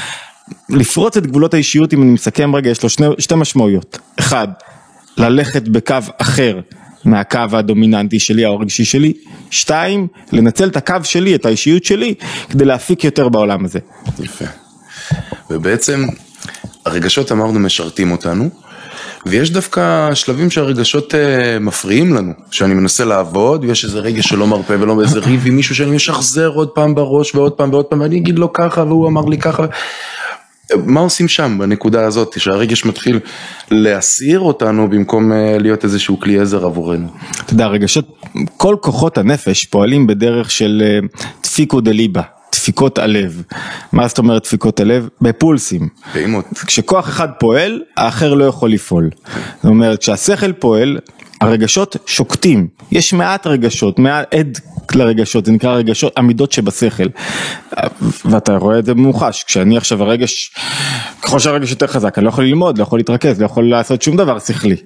[SPEAKER 2] לפרוץ את גבולות האישיות, אם אני מסכם רגע, יש לו שני, שתי משמעויות. אחד, ללכת בקו אחר מהקו הדומיננטי שלי הרגשי שלי. שתיים, לנצל את הקו שלי, את האישיות שלי, כדי להפיק יותר בעולם הזה.
[SPEAKER 1] יפה. ובעצם הרגשות אמרנו משרתים אותנו, ויש דווקא שלבים שהרגשות אה, מפריעים לנו, שאני מנסה לעבוד, ויש איזה רגש שלא מרפה ולא איזה ריב עם מישהו שאני משחזר עוד פעם בראש ועוד פעם ועוד פעם, ואני אגיד לו ככה והוא אמר לי ככה. מה עושים שם בנקודה הזאת, שהרגש מתחיל להסעיר אותנו במקום אה, להיות איזשהו כלי עזר עבורנו?
[SPEAKER 2] אתה יודע, רגשות, כל כוחות הנפש פועלים בדרך של אה, דפיקו דליבה, דפיקות הלב. מה זאת אומרת דפיקות הלב? בפולסים.
[SPEAKER 1] פעימות.
[SPEAKER 2] כשכוח אחד פועל, האחר לא יכול לפעול. זאת אומרת, כשהשכל פועל, הרגשות שוקטים. יש מעט רגשות, מעט עד לרגשות, זה נקרא רגשות, עמידות שבשכל. ואתה רואה את זה במוחש, כשאני עכשיו הרגש, ככל שהרגש יותר חזק, אני לא יכול ללמוד, לא יכול להתרכז, לא יכול לעשות שום דבר שכלי.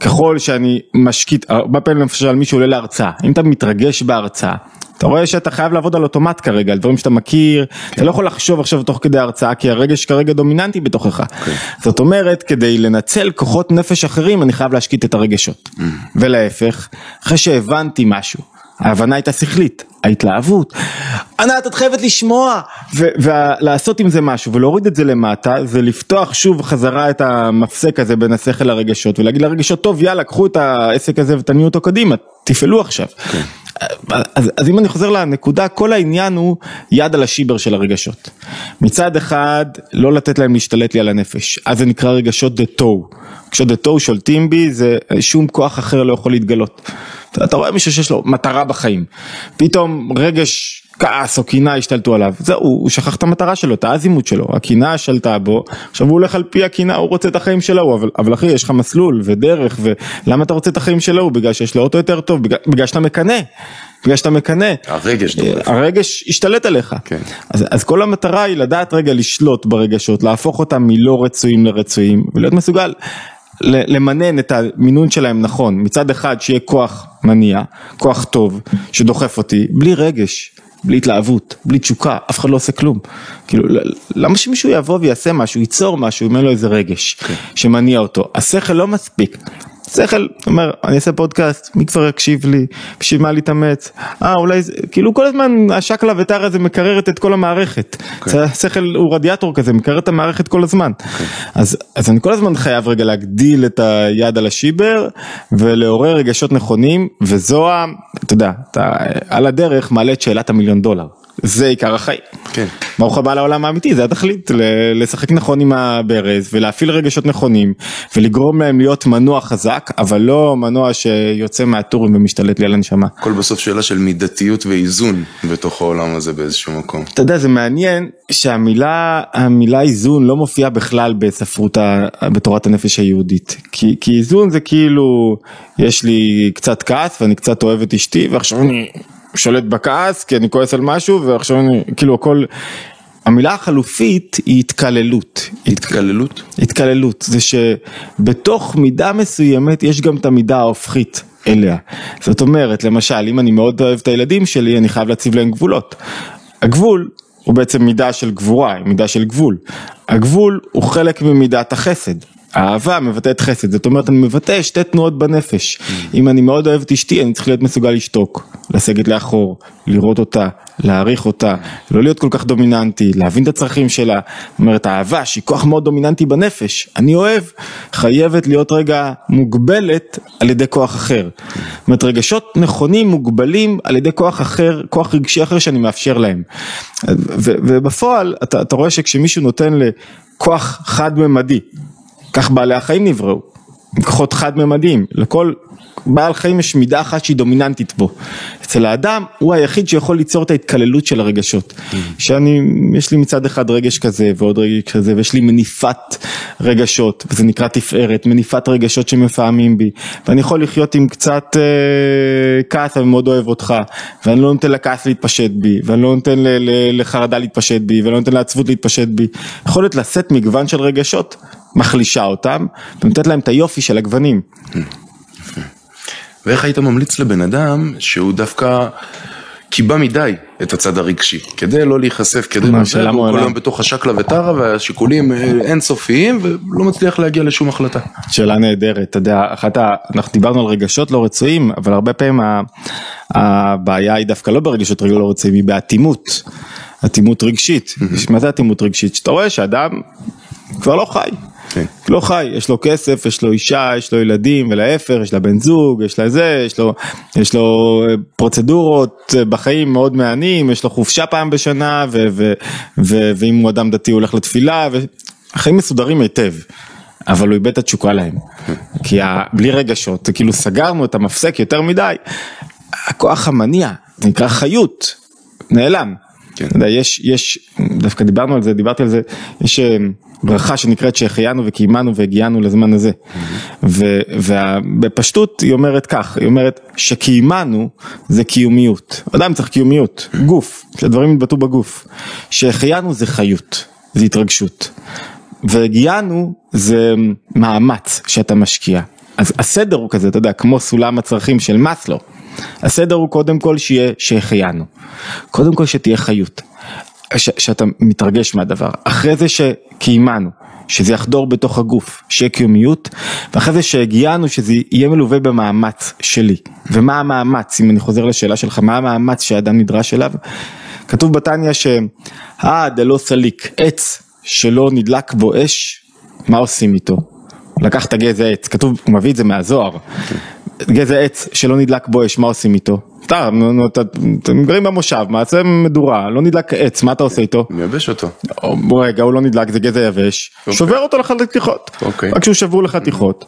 [SPEAKER 2] ככל שאני משקיט, הרבה פעמים למשל מישהו עולה להרצאה, אם אתה מתרגש בהרצאה, אתה רואה שאתה חייב לעבוד על אוטומט כרגע, על דברים שאתה מכיר, אתה לא יכול לחשוב עכשיו תוך כדי הרצאה, כי הרגש כרגע דומיננטי בתוכך. זאת אומרת, כדי לנצל כוחות נפש אחרים, אני חייב להשקיט את הרגשות. ולהפך, אחרי שהבנתי משהו, ההבנה הייתה שכלית, ההתלהבות, ענת את חייבת לשמוע, ולעשות עם זה משהו ולהוריד את זה למטה, זה לפתוח שוב חזרה את המפסק הזה בין השכל לרגשות, ולהגיד לרגשות, טוב יאללה קחו את העסק הזה ותניעו אותו קדימה, תפעלו עכשיו. אז, אז אם אני חוזר לנקודה, כל העניין הוא יד על השיבר של הרגשות. מצד אחד, לא לתת להם להשתלט לי על הנפש, אז זה נקרא רגשות דתוהו. כשדתוהו שולטים בי, זה שום כוח אחר לא יכול להתגלות. אתה, רואה מישהו שיש לו מטרה בחיים, פתאום רגש כעס או קינה השתלטו עליו, זהו, הוא שכח את המטרה שלו, את האזימות שלו, הקינה שלטה בו, עכשיו הוא הולך על פי הקינה, הוא רוצה את החיים שלו, אבל, אבל אחי יש לך מסלול ודרך, ולמה אתה רוצה את החיים שלו? בגלל שיש לו אוטו יותר טוב, בגלל, בגלל שאתה מקנא. בגלל שאתה מקנא,
[SPEAKER 1] הרגש דורף.
[SPEAKER 2] הרגש השתלט עליך,
[SPEAKER 1] כן.
[SPEAKER 2] אז, אז כל המטרה היא לדעת רגע לשלוט ברגשות, להפוך אותם מלא רצויים לרצויים, ולהיות מסוגל למנן את המינון שלהם נכון, מצד אחד שיהיה כוח מניע, כוח טוב, שדוחף אותי, בלי רגש, בלי התלהבות, בלי תשוקה, אף אחד לא עושה כלום. כאילו, למה שמישהו יבוא ויעשה משהו, ייצור משהו, אם אין לו איזה רגש שמניע אותו? השכל לא מספיק. שכל אומר אני אעשה פודקאסט מי כבר יקשיב לי? בשביל מה להתאמץ? אה אולי זה כאילו כל הזמן השקלא וטריא הזה מקררת את כל המערכת.
[SPEAKER 1] כן.
[SPEAKER 2] זה השכל הוא רדיאטור כזה מקרר את המערכת כל הזמן. אז אז אני כל הזמן חייב רגע להגדיל את היד על השיבר ולעורר רגשות נכונים וזו ה... אתה יודע אתה על הדרך מעלה את שאלת המיליון דולר זה עיקר החיים.
[SPEAKER 1] כן.
[SPEAKER 2] ברוך הבא לעולם האמיתי זה התכלית לשחק נכון עם הברז ולהפעיל רגשות נכונים ולגרום להם להיות מנוע חזק אבל לא מנוע שיוצא מהטורים ומשתלט לי על הנשמה.
[SPEAKER 1] הכל בסוף שאלה של מידתיות ואיזון בתוך העולם הזה באיזשהו מקום.
[SPEAKER 2] אתה יודע זה מעניין שהמילה המילה איזון לא מופיעה בכלל בספרות ה, בתורת הנפש היהודית כי, כי איזון זה כאילו יש לי קצת כעס ואני קצת אוהב את אשתי ועכשיו אני שולט בכעס כי אני כועס על משהו ועכשיו אני כאילו הכל המילה החלופית היא התקללות
[SPEAKER 1] התקללות?
[SPEAKER 2] התקללות זה שבתוך מידה מסוימת יש גם את המידה ההופכית אליה. זאת אומרת למשל אם אני מאוד אוהב את הילדים שלי אני חייב להציב להם גבולות. הגבול הוא בעצם מידה של גבורה, מידה של גבול. הגבול הוא חלק ממידת החסד. האהבה מבטאת חסד, זאת אומרת אני מבטא שתי תנועות בנפש. אם אני מאוד אוהב את אשתי אני צריך להיות מסוגל לשתוק, לסגת לאחור, לראות אותה, להעריך אותה, לא להיות כל כך דומיננטי, להבין את הצרכים שלה. זאת אומרת האהבה שהיא כוח מאוד דומיננטי בנפש, אני אוהב, חייבת להיות רגע מוגבלת על ידי כוח אחר. זאת אומרת רגשות נכונים מוגבלים על ידי כוח אחר, כוח רגשי אחר שאני מאפשר להם. ובפועל אתה, אתה רואה שכשמישהו נותן לכוח חד-ממדי, כך בעלי החיים נבראו, כוחות חד-ממדיים, לכל בעל חיים יש מידה אחת שהיא דומיננטית בו. אצל האדם הוא היחיד שיכול ליצור את ההתקללות של הרגשות. שאני, יש לי מצד אחד רגש כזה ועוד רגש כזה ויש לי מניפת רגשות וזה נקרא תפארת, מניפת רגשות שמפעמים בי ואני יכול לחיות עם קצת אה, כעס אני מאוד אוהב אותך ואני לא נותן לכעס להתפשט בי ואני לא נותן ל- ל- לחרדה להתפשט בי ואני לא נותן לעצבות להתפשט בי. יכולת לשאת מגוון של רגשות מחלישה אותם ונותנת להם את היופי של הגוונים.
[SPEAKER 1] ואיך היית ממליץ לבן אדם שהוא דווקא קיבע מדי את הצד הרגשי, כדי לא להיחשף, כדי לא הוא כל. היום בתוך השקלא וטרא והשיקולים אה, אינסופיים ולא מצליח להגיע לשום החלטה.
[SPEAKER 2] שאלה נהדרת, אתה יודע, אחת ה... אנחנו דיברנו על רגשות לא רצויים, אבל הרבה פעמים ה... הבעיה היא דווקא לא ברגשות לא רצויים, היא באטימות, אטימות רגשית. מה זה אטימות רגשית? שאתה רואה שאדם כבר לא חי.
[SPEAKER 1] כן.
[SPEAKER 2] לא חי, יש לו כסף, יש לו אישה, יש לו ילדים, ולהפך, יש לה בן זוג, יש לה זה, יש לו, יש לו אה, פרוצדורות אה, בחיים מאוד מהנים, יש לו חופשה פעם בשנה, ו, ו, ו, ואם הוא אדם דתי הוא הולך לתפילה, והחיים מסודרים היטב. אבל הוא איבד את התשוקה להם. כי ה... בלי רגשות, כאילו סגרנו את המפסק יותר מדי. הכוח המניע, נקרא חיות, נעלם.
[SPEAKER 1] כן.
[SPEAKER 2] אתה יודע, יש, יש, דווקא דיברנו על זה, דיברתי על זה, יש אה, ברכה שנקראת שהחיינו וקיימנו והגיענו לזמן הזה. ובפשטות היא אומרת כך, היא אומרת שקיימנו זה קיומיות. אדם צריך קיומיות, גוף, שהדברים יתבטאו בגוף. שהחיינו זה חיות, זה התרגשות. והגיענו זה מאמץ שאתה משקיע. אז הסדר הוא כזה, אתה יודע, כמו סולם הצרכים של מאסלו. הסדר הוא קודם כל שיהיה שהחיינו. קודם כל שתהיה חיות. ש, שאתה מתרגש מהדבר. אחרי זה שקיימנו, שזה יחדור בתוך הגוף, שיהיה קיומיות, ואחרי זה שהגיענו שזה יהיה מלווה במאמץ שלי. ומה המאמץ, אם אני חוזר לשאלה שלך, מה המאמץ שהאדם נדרש אליו? כתוב בתניא שאה דלא סליק, עץ שלא נדלק בו אש, מה עושים איתו? לקחת גזע עץ, כתוב, הוא מביא את זה מהזוהר, גזע עץ שלא נדלק בו אש, מה עושים איתו? אתה, אתם גרים במושב, מעשה מדורה, לא נדלק עץ, מה אתה עושה איתו?
[SPEAKER 1] מייבש אותו.
[SPEAKER 2] או, רגע, הוא לא נדלק, זה גזע יבש,
[SPEAKER 1] אוקיי.
[SPEAKER 2] שובר אותו לחתיכות,
[SPEAKER 1] אוקיי.
[SPEAKER 2] רק כשהוא שבור לחתיכות,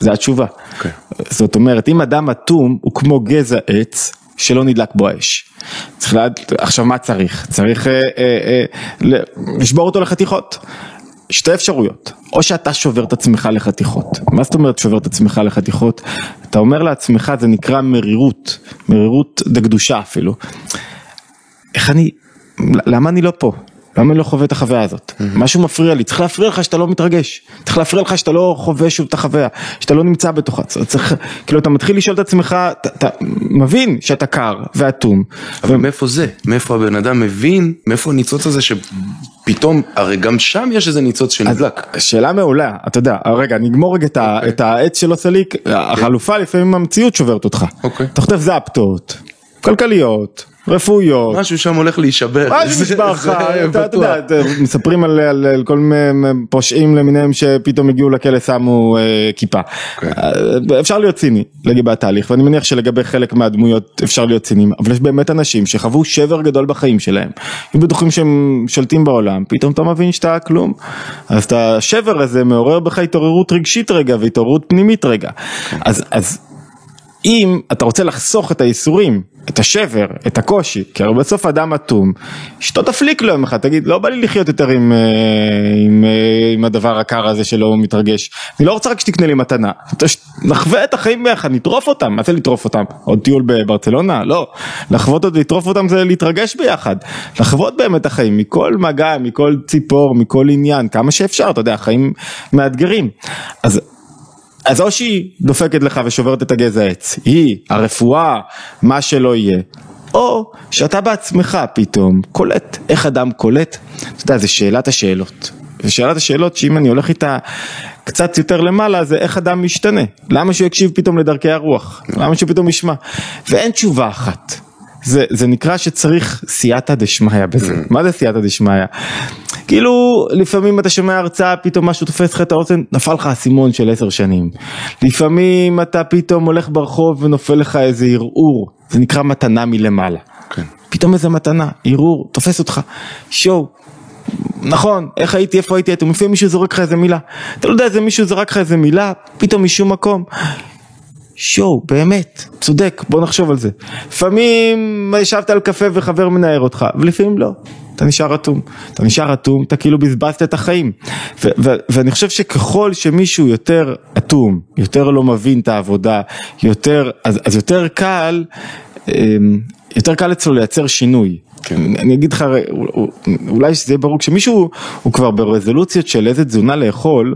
[SPEAKER 2] זה התשובה.
[SPEAKER 1] אוקיי.
[SPEAKER 2] זאת אומרת, אם אדם אטום הוא כמו גזע עץ שלא נדלק בו האש. צריך לדעת, עכשיו מה צריך? צריך אה, אה, אה, לשבור אותו לחתיכות. שתי אפשרויות, או שאתה שובר את עצמך לחתיכות, מה זאת אומרת שובר את עצמך לחתיכות? אתה אומר לעצמך זה נקרא מרירות, מרירות דקדושה אפילו. איך אני, למה אני לא פה? למה אני לא חווה את החוויה הזאת? משהו מפריע לי, צריך להפריע לך שאתה לא מתרגש, צריך להפריע לך שאתה לא חווה שוב את החוויה, שאתה לא נמצא בתוכה, צריך, כאילו אתה מתחיל לשאול את עצמך, אתה, אתה מבין שאתה קר ואטום,
[SPEAKER 1] אבל מאיפה זה? מאיפה הבן אדם מבין? מאיפה הניצוץ הזה פתאום, הרי גם שם יש איזה ניצוץ שנדלק.
[SPEAKER 2] שאלה מעולה, אתה יודע, רגע, נגמור רגע את ה-
[SPEAKER 1] אוקיי.
[SPEAKER 2] את העץ שלו סליק, החלופה לפעמים המציאות שוברת אותך.
[SPEAKER 1] אוקיי.
[SPEAKER 2] אתה חוטף זפטות, כלכליות, רפואיות.
[SPEAKER 1] משהו שם הולך להישבר.
[SPEAKER 2] משהו נשבר לך, אתה. יודע, מספרים על, כל מיני פושעים למיניהם שפתאום הגיעו לכלא שמו אה, כיפה.
[SPEAKER 1] כן.
[SPEAKER 2] אה, אפשר להיות ציני לגבי התהליך ואני מניח שלגבי חלק מהדמויות אפשר להיות ציניים אבל יש באמת אנשים שחוו שבר גדול בחיים שלהם. היו בטוחים שהם שולטים בעולם פתאום אתה מבין שאתה כלום. אז את השבר הזה מעורר בך התעוררות רגשית רגע והתעוררות פנימית רגע. אז אז אם אתה רוצה לחסוך את הייסורים, את השבר, את הקושי, כי הרי בסוף אדם אטום, אשתו תפליק לו יום אחד, תגיד לא בא לי לחיות יותר עם, אה, עם, אה, עם הדבר הקר הזה שלא מתרגש, אני לא רוצה רק שתקנה לי מתנה, נחווה את החיים ביחד, נטרוף אותם, מה זה לטרוף אותם? עוד טיול בברצלונה? לא, לחוות עוד לטרוף אותם זה להתרגש ביחד, לחוות באמת החיים, מכל מגע, מכל ציפור, מכל עניין, כמה שאפשר, אתה יודע, החיים מאתגרים, אז אז או שהיא דופקת לך ושוברת את הגזע העץ, היא, הרפואה, מה שלא יהיה, או שאתה בעצמך פתאום קולט, איך אדם קולט, אתה יודע, זה שאלת השאלות. ושאלת השאלות שאם אני הולך איתה קצת יותר למעלה זה איך אדם משתנה, למה שהוא יקשיב פתאום לדרכי הרוח, למה שהוא פתאום ישמע, ואין תשובה אחת. זה, זה נקרא שצריך סייעתא דשמיא בזה, מה זה סייעתא דשמיא? כאילו לפעמים אתה שומע הרצאה פתאום משהו תופס לך את האוזן נפל לך אסימון של עשר שנים. לפעמים אתה פתאום הולך ברחוב ונופל לך איזה ערעור זה נקרא מתנה מלמעלה.
[SPEAKER 1] כן.
[SPEAKER 2] פתאום איזה מתנה ערעור תופס אותך. שואו נכון, איך הייתי, איפה הייתי, אתה לפעמים מישהו זורק לך איזה מילה, אתה לא יודע איזה מישהו זרק לך איזה מילה, פתאום משום מקום. שואו, באמת, צודק, בוא נחשוב על זה. לפעמים ישבת על קפה וחבר מנער אותך, ולפעמים לא. אתה נשאר אטום. אתה נשאר אטום, אתה כאילו בזבזת את החיים. ו- ו- ואני חושב שככל שמישהו יותר אטום, יותר לא מבין את העבודה, יותר, אז, אז יותר קל, אמ, יותר קל אצלו לייצר שינוי.
[SPEAKER 1] כן.
[SPEAKER 2] אני אגיד לך, אולי שזה יהיה ברור, כשמישהו הוא כבר ברזולוציות של איזה תזונה לאכול,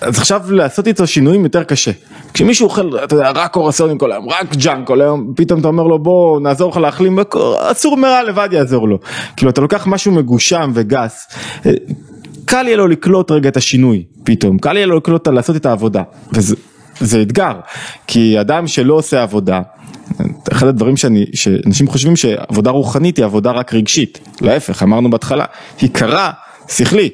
[SPEAKER 2] אז עכשיו לעשות איתו שינויים יותר קשה. כשמישהו אוכל, אתה יודע, רק קרואסונים כל היום, רק junk כל היום, פתאום אתה אומר לו בוא נעזור לך להחלים, סור מרע לבד יעזור לו. כאילו אתה לוקח משהו מגושם וגס, אה, קל יהיה לו לקלוט רגע את השינוי פתאום, קל יהיה לו לקלוט, לעשות את העבודה. וזה זה אתגר, כי אדם שלא עושה עבודה, אחד הדברים שאני, שאנשים חושבים שעבודה רוחנית היא עבודה רק רגשית, להפך, אמרנו בהתחלה, היא קרה, שכלי,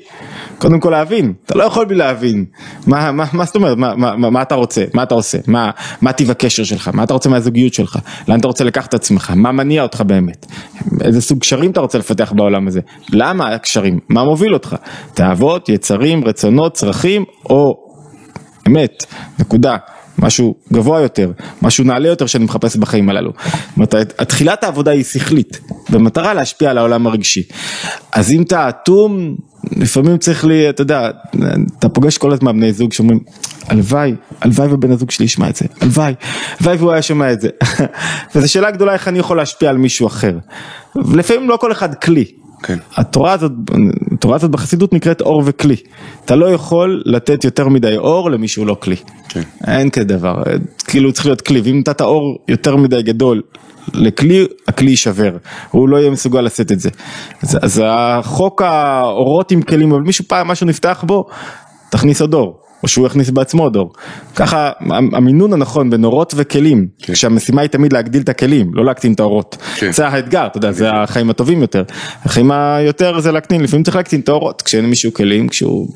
[SPEAKER 2] קודם כל להבין, אתה לא יכול בלי להבין, מה, מה, מה זאת אומרת, מה, מה, מה, אתה רוצה, מה אתה עושה, מה, מה טיב הקשר שלך, מה אתה רוצה מהזוגיות שלך, לאן אתה רוצה לקחת את עצמך, מה מניע אותך באמת, איזה סוג קשרים אתה רוצה לפתח בעולם הזה, למה הקשרים, מה מוביל אותך, תאוות, יצרים, רצונות, צרכים, או אמת, נקודה. משהו גבוה יותר, משהו נעלה יותר שאני מחפש בחיים הללו. זאת אומרת, התחילת העבודה היא שכלית, במטרה להשפיע על העולם הרגשי. אז אם אתה אטום, לפעמים צריך לי, אתה יודע, אתה פוגש כל הזמן בני זוג שאומרים, הלוואי, הלוואי ובן הזוג שלי ישמע את זה, הלוואי, הלוואי והוא היה שומע את זה. וזו שאלה גדולה איך אני יכול להשפיע על מישהו אחר. לפעמים לא כל אחד כלי.
[SPEAKER 1] כן.
[SPEAKER 2] התורה הזאת, התורה הזאת בחסידות נקראת אור וכלי. אתה לא יכול לתת יותר מדי אור למישהו לא כלי.
[SPEAKER 1] כן.
[SPEAKER 2] אין כזה דבר, כאילו צריך להיות כלי, ואם נתת אור יותר מדי גדול לכלי, הכלי יישבר, הוא לא יהיה מסוגל לשאת את זה. אז, אז החוק האורות עם כלים, אבל מישהו פעם משהו נפתח בו, תכניס עוד אור. או שהוא יכניס בעצמו עוד אור. ככה המינון הנכון בין אורות וכלים,
[SPEAKER 1] כן.
[SPEAKER 2] כשהמשימה היא תמיד להגדיל את הכלים, לא להקטין את האורות.
[SPEAKER 1] כן.
[SPEAKER 2] זה האתגר, אתה יודע, זה החיים הטובים יותר. החיים היותר זה להקטין, לפעמים צריך להקטין את האורות, כשאין מישהו כלים, כשהוא...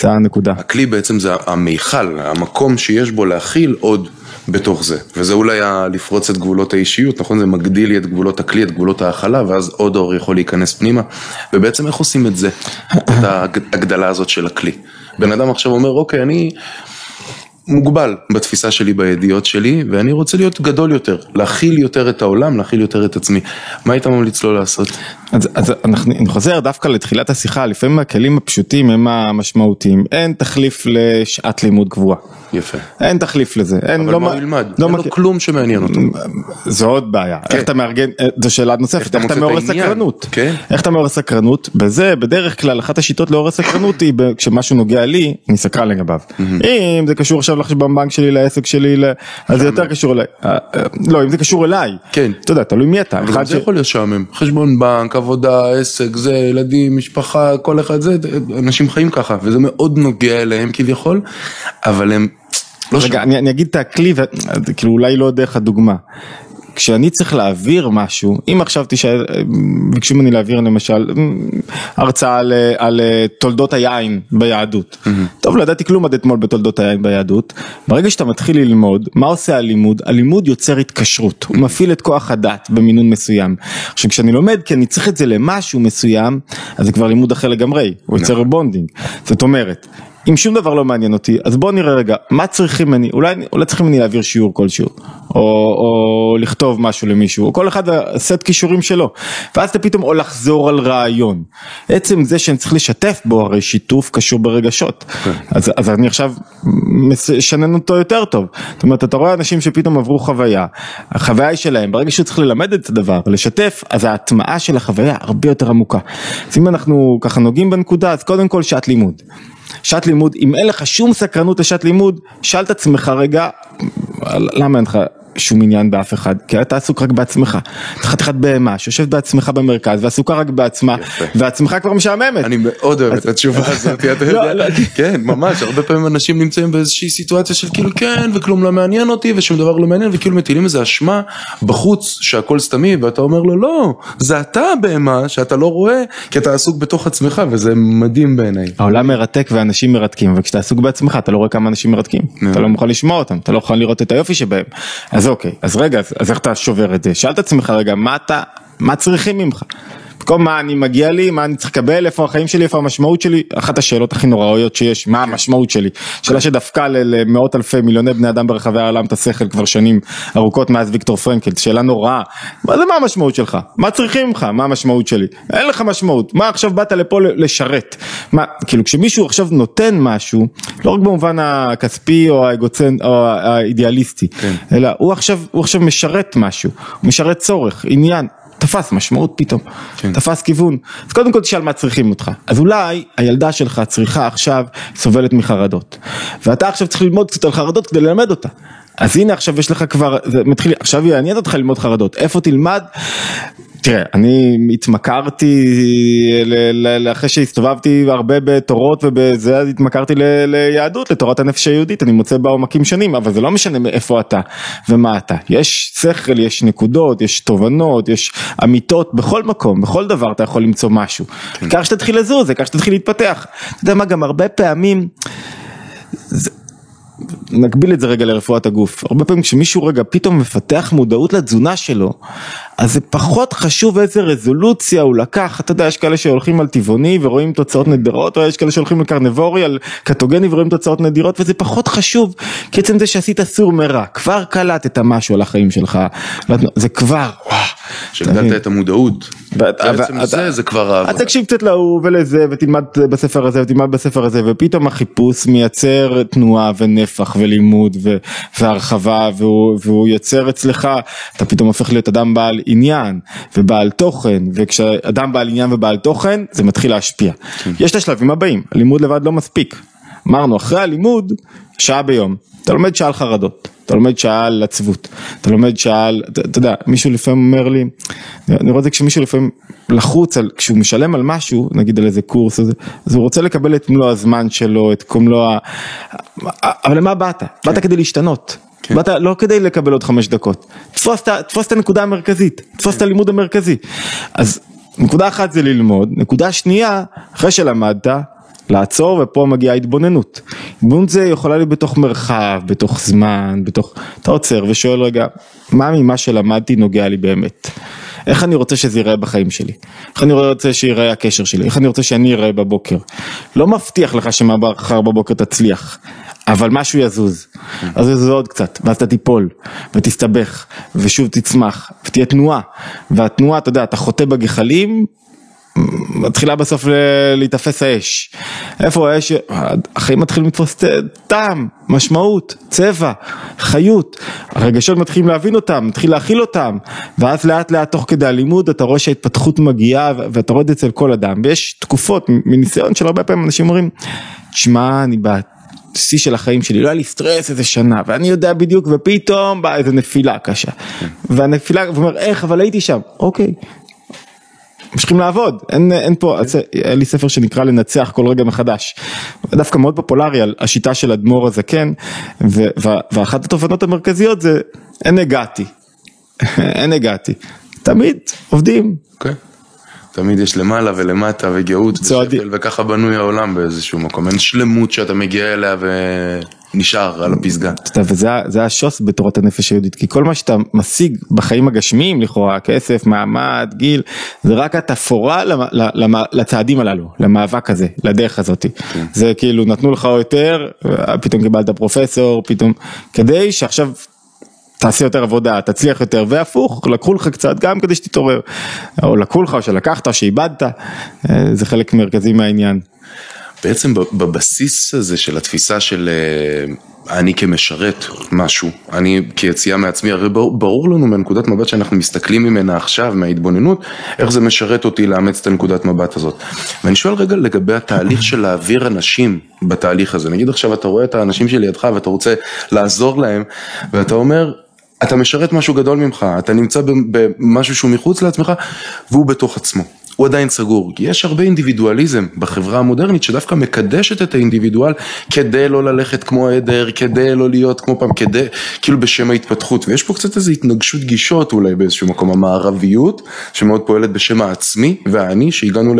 [SPEAKER 2] זה הנקודה.
[SPEAKER 1] הכלי בעצם זה המיכל, המקום שיש בו להכיל עוד בתוך זה. וזה אולי לפרוץ את גבולות האישיות, נכון? זה מגדיל לי את גבולות הכלי, את גבולות ההכלה, ואז עוד אור יכול להיכנס פנימה. ובעצם איך עושים את זה? את ההגדלה הזאת של הכלי. בן אדם עכשיו אומר, אוקיי, אני מוגבל בתפיסה שלי, בידיעות שלי, ואני רוצה להיות גדול יותר, להכיל יותר את העולם, להכיל יותר את עצמי. מה היית ממליץ לו לעשות?
[SPEAKER 2] אז, אז אנחנו, אני חוזר דווקא לתחילת השיחה, לפעמים הכלים הפשוטים הם המשמעותיים, אין תחליף לשעת לימוד קבועה.
[SPEAKER 1] יפה.
[SPEAKER 2] אין תחליף לזה, אין,
[SPEAKER 1] אבל
[SPEAKER 2] לא
[SPEAKER 1] מה הוא ילמד?
[SPEAKER 2] לא
[SPEAKER 1] אין לו
[SPEAKER 2] מכיר-
[SPEAKER 1] כלום שמעניין אותו.
[SPEAKER 2] זו עוד בעיה, איך אתה מארגן, אה, זו שאלה נוספת,
[SPEAKER 1] אתה
[SPEAKER 2] איך אתה מעורר? סקרנות,
[SPEAKER 1] כן.
[SPEAKER 2] איך אתה מעורר סקרנות, בזה בדרך כלל אחת השיטות לעורר סקרנות היא כשמשהו נוגע לי, אני סקרן לגביו, אם זה קשור עכשיו עכשיו לחשבון בנק שלי, לעסק שלי, ל- אז זה יותר קשור אליי. אה, אה, לא, אם זה קשור אליי.
[SPEAKER 1] כן.
[SPEAKER 2] אתה יודע, תלוי מי אתה.
[SPEAKER 1] אבל זה
[SPEAKER 2] ש-
[SPEAKER 1] יכול להיות שעמם, חשבון בנק, עבודה, עסק, זה, ילדים, משפחה, כל אחד זה, אנשים חיים ככה, וזה מאוד נוגע אליהם כביכול, אבל הם לא.
[SPEAKER 2] רגע, אני, אני אגיד את הכלי, כאילו אולי לא דרך הדוגמה. כשאני צריך להעביר משהו, אם עכשיו תשאל, ביקשו ממני להעביר למשל הרצאה על, על תולדות היין ביהדות. טוב, לא ידעתי כלום עד אתמול בתולדות היין ביהדות. ברגע שאתה מתחיל ללמוד, מה עושה הלימוד? הלימוד יוצר התקשרות, הוא מפעיל את כוח הדעת במינון מסוים. עכשיו כשאני לומד כי אני צריך את זה למשהו מסוים, אז זה כבר לימוד אחר לגמרי, הוא יוצר bonding. זאת אומרת, אם שום דבר לא מעניין אותי, אז בוא נראה רגע, מה צריכים ממני, אולי, אולי צריכים ממני להעביר שיעור כלשהו, או, או לכתוב משהו למישהו, או כל אחד הסט כישורים שלו, ואז אתה פתאום, או לחזור על רעיון. עצם זה שאני צריך לשתף בו, הרי שיתוף קשור ברגשות. אז, אז אני עכשיו משנן אותו יותר טוב. זאת אומרת, אתה רואה אנשים שפתאום עברו חוויה, החוויה היא שלהם, ברגע שהוא צריך ללמד את הדבר, לשתף, אז ההטמעה של החוויה הרבה יותר עמוקה. אז אם אנחנו ככה נוגעים בנקודה, אז קודם כל שעת לימוד. שעת לימוד, אם אין לך שום סקרנות לשעת לימוד, שאל את עצמך רגע, למה אין לך שום עניין באף אחד? כי אתה עסוק רק בעצמך. אתה חתיכת בהמה שיושבת בעצמך במרכז ועסוקה רק בעצמה, ועצמך כבר משעממת.
[SPEAKER 1] אני מאוד אוהב את התשובה הזאת, אתה
[SPEAKER 2] לא,
[SPEAKER 1] יודע,
[SPEAKER 2] לא.
[SPEAKER 1] כן, ממש, הרבה פעמים אנשים נמצאים באיזושהי סיטואציה של כאילו כן, וכלום לא מעניין אותי, ושום דבר לא מעניין, וכאילו מטילים איזה אשמה בחוץ שהכל סתמי, ואתה אומר לו לא, זה אתה הבהמה שאתה לא רואה, כי אתה עסוק בתוך עצמך, וזה מדהים בעיניי.
[SPEAKER 2] העולם מרתק ואנשים מרתקים, אבל כשאתה עסוק בעצמך אתה לא רואה כמה אנשים מרתקים, אתה לא מוכן לשמוע אותם, אתה לא יכול לראות את היופי שבהם. אז אוקיי, אז רגע, אז, אז איך אתה שובר את זה? שאל את עצמך רגע, מה אתה, מה צריכים ממך? במקום מה אני מגיע לי, מה אני צריך לקבל, איפה החיים שלי, איפה המשמעות שלי, אחת השאלות הכי נוראיות שיש, מה המשמעות שלי, שאלה שדפקה למאות אלפי מיליוני בני אדם ברחבי העולם את השכל כבר שנים ארוכות מאז ויקטור פרנקל, שאלה נוראה, מה זה מה המשמעות שלך, מה צריכים ממך, מה המשמעות שלי, אין לך משמעות, מה עכשיו באת לפה לשרת, מה, כאילו כשמישהו עכשיו נותן משהו, לא רק במובן הכספי או האגוצנט או האידיאליסטי, אלא הוא עכשיו, הוא עכשיו משרת משהו, הוא משרת צורך, עניין. תפס משמעות פתאום,
[SPEAKER 1] כן.
[SPEAKER 2] תפס כיוון, אז קודם כל תשאל מה צריכים אותך, אז אולי הילדה שלך צריכה עכשיו, סובלת מחרדות, ואתה עכשיו צריך ללמוד קצת על חרדות כדי ללמד אותה, אז הנה עכשיו יש לך כבר, זה מתחיל, עכשיו יעניין אותך ללמוד חרדות, איפה תלמד? תראה, אני התמכרתי, אחרי שהסתובבתי הרבה בתורות ובזה, אז התמכרתי ל- ליהדות, לתורת הנפש היהודית, אני מוצא בה עומקים שונים, אבל זה לא משנה איפה אתה ומה אתה. יש שכל, יש נקודות, יש תובנות, יש אמיתות, בכל מקום, בכל דבר אתה יכול למצוא משהו. העיקר שתתחיל לזוז, העיקר שתתחיל להתפתח. אתה יודע מה, גם הרבה פעמים... נקביל את זה רגע לרפואת הגוף. הרבה פעמים כשמישהו רגע פתאום מפתח מודעות לתזונה שלו, אז זה פחות חשוב איזה רזולוציה הוא לקח. אתה יודע, יש כאלה שהולכים על טבעוני ורואים תוצאות נדירות, או יש כאלה שהולכים לקרנבורי על קטוגני ורואים תוצאות נדירות, וזה פחות חשוב. כי עצם זה שעשית סור מרע, כבר קלטת משהו על החיים שלך. זה כבר, וואו.
[SPEAKER 1] שהגדלת את המודעות. בעצם זה, זה כבר אהבה.
[SPEAKER 2] אז תקשיב קצת להוא ולזה ותלמד בספר הזה ותלמד בספר הזה ופתאום החיפוש מייצר תנועה ונפח ולימוד והרחבה והוא, והוא יוצר אצלך, אתה פתאום הופך להיות אדם בעל עניין ובעל תוכן וכשאדם בעל עניין ובעל תוכן זה מתחיל להשפיע. יש את השלבים הבאים, הלימוד לבד לא מספיק. אמרנו אחרי הלימוד שעה ביום, אתה לומד שעה על חרדות. אתה לומד שעה על עצבות, אתה לומד שעה על, אתה, אתה יודע, מישהו לפעמים אומר לי, אני רואה את זה כשמישהו לפעמים לחוץ, על, כשהוא משלם על משהו, נגיד על איזה קורס, אז, אז הוא רוצה לקבל את מלוא הזמן שלו, את מלוא ה... אבל למה באת? באת כדי להשתנות.
[SPEAKER 1] כן.
[SPEAKER 2] באת לא כדי לקבל עוד חמש דקות, תפוס, תפוס את הנקודה המרכזית, תפוס את הלימוד המרכזי. אז נקודה אחת זה ללמוד, נקודה שנייה, אחרי שלמדת, לעצור ופה מגיעה התבוננות. התבוננות זה יכולה להיות בתוך מרחב, בתוך זמן, בתוך... אתה עוצר ושואל רגע, מה ממה שלמדתי נוגע לי באמת? איך אני רוצה שזה ייראה בחיים שלי? איך אני רוצה שיראה הקשר שלי? איך אני רוצה שאני אראה בבוקר? לא מבטיח לך שמחר בבוקר תצליח, אבל משהו יזוז. אז יזוז עוד קצת, ואז אתה תיפול, ותסתבך, ושוב תצמח, ותהיה תנועה. והתנועה, אתה יודע, אתה חוטא בגחלים, מתחילה בסוף ל- להיתפס האש. איפה האש? החיים מתחילים לתפוס טעם, משמעות, צבע, חיות. הרגשות מתחילים להבין אותם, מתחיל להכיל אותם. ואז לאט לאט תוך כדי הלימוד אתה רואה שההתפתחות מגיעה ואתה רואה את זה אצל כל אדם. ויש תקופות, מניסיון של הרבה פעמים אנשים אומרים, תשמע, אני בת... שיא של החיים שלי, לא היה לי סטרס איזה שנה, ואני יודע בדיוק, ופתאום באה איזה נפילה קשה. והנפילה, הוא אומר, איך, אבל הייתי שם. אוקיי. ממשיכים לעבוד, אין, אין פה, אז היה לי ספר שנקרא לנצח כל רגע מחדש, דווקא מאוד פופולרי על השיטה של אדמו"ר הזקן, ו, וה, ואחת התובנות המרכזיות זה אין הגעתי, אין הגעתי, תמיד עובדים,
[SPEAKER 1] אוקיי. תמיד יש למעלה ולמטה וגאות. ושפל וככה בנוי העולם באיזשהו מקום, אין שלמות שאתה מגיע אליה ונשאר על הפסגה.
[SPEAKER 2] אתה יודע, וזה השוס בתורת הנפש היהודית, כי כל מה שאתה משיג בחיים הגשמיים לכאורה, כסף, מעמד, גיל, זה רק התפאורה לצעדים הללו, למאבק הזה, לדרך הזאת. זה כאילו נתנו לך יותר, פתאום קיבלת פרופסור, פתאום, כדי שעכשיו תעשה יותר עבודה, תצליח יותר, והפוך, לקחו לך קצת גם כדי שתתעורר, או לקחו לך, או שלקחת, או שאיבדת, אה, זה חלק מרכזי מהעניין.
[SPEAKER 1] בעצם בבסיס הזה של התפיסה של אה, אני כמשרת משהו, אני כיציאה מעצמי, הרי ברור, לנו מנקודת מבט שאנחנו מסתכלים ממנה עכשיו, מההתבוננות, איך זה משרת אותי לאמץ את הנקודת מבט הזאת. ואני שואל רגע לגבי התהליך של להעביר אנשים בתהליך הזה. נגיד עכשיו אתה רואה את האנשים שלידך ואתה רוצה לעזור להם, ואתה אומר, אתה משרת משהו גדול ממך, אתה נמצא במשהו שהוא מחוץ לעצמך, והוא בתוך עצמו. הוא עדיין סגור, כי יש הרבה אינדיבידואליזם בחברה המודרנית שדווקא מקדשת את האינדיבידואל כדי לא ללכת כמו עדר, כדי לא להיות כמו פעם, כדי, כאילו בשם ההתפתחות, ויש פה קצת איזו התנגשות גישות אולי באיזשהו מקום, המערביות שמאוד פועלת בשם העצמי והאני, שהגענו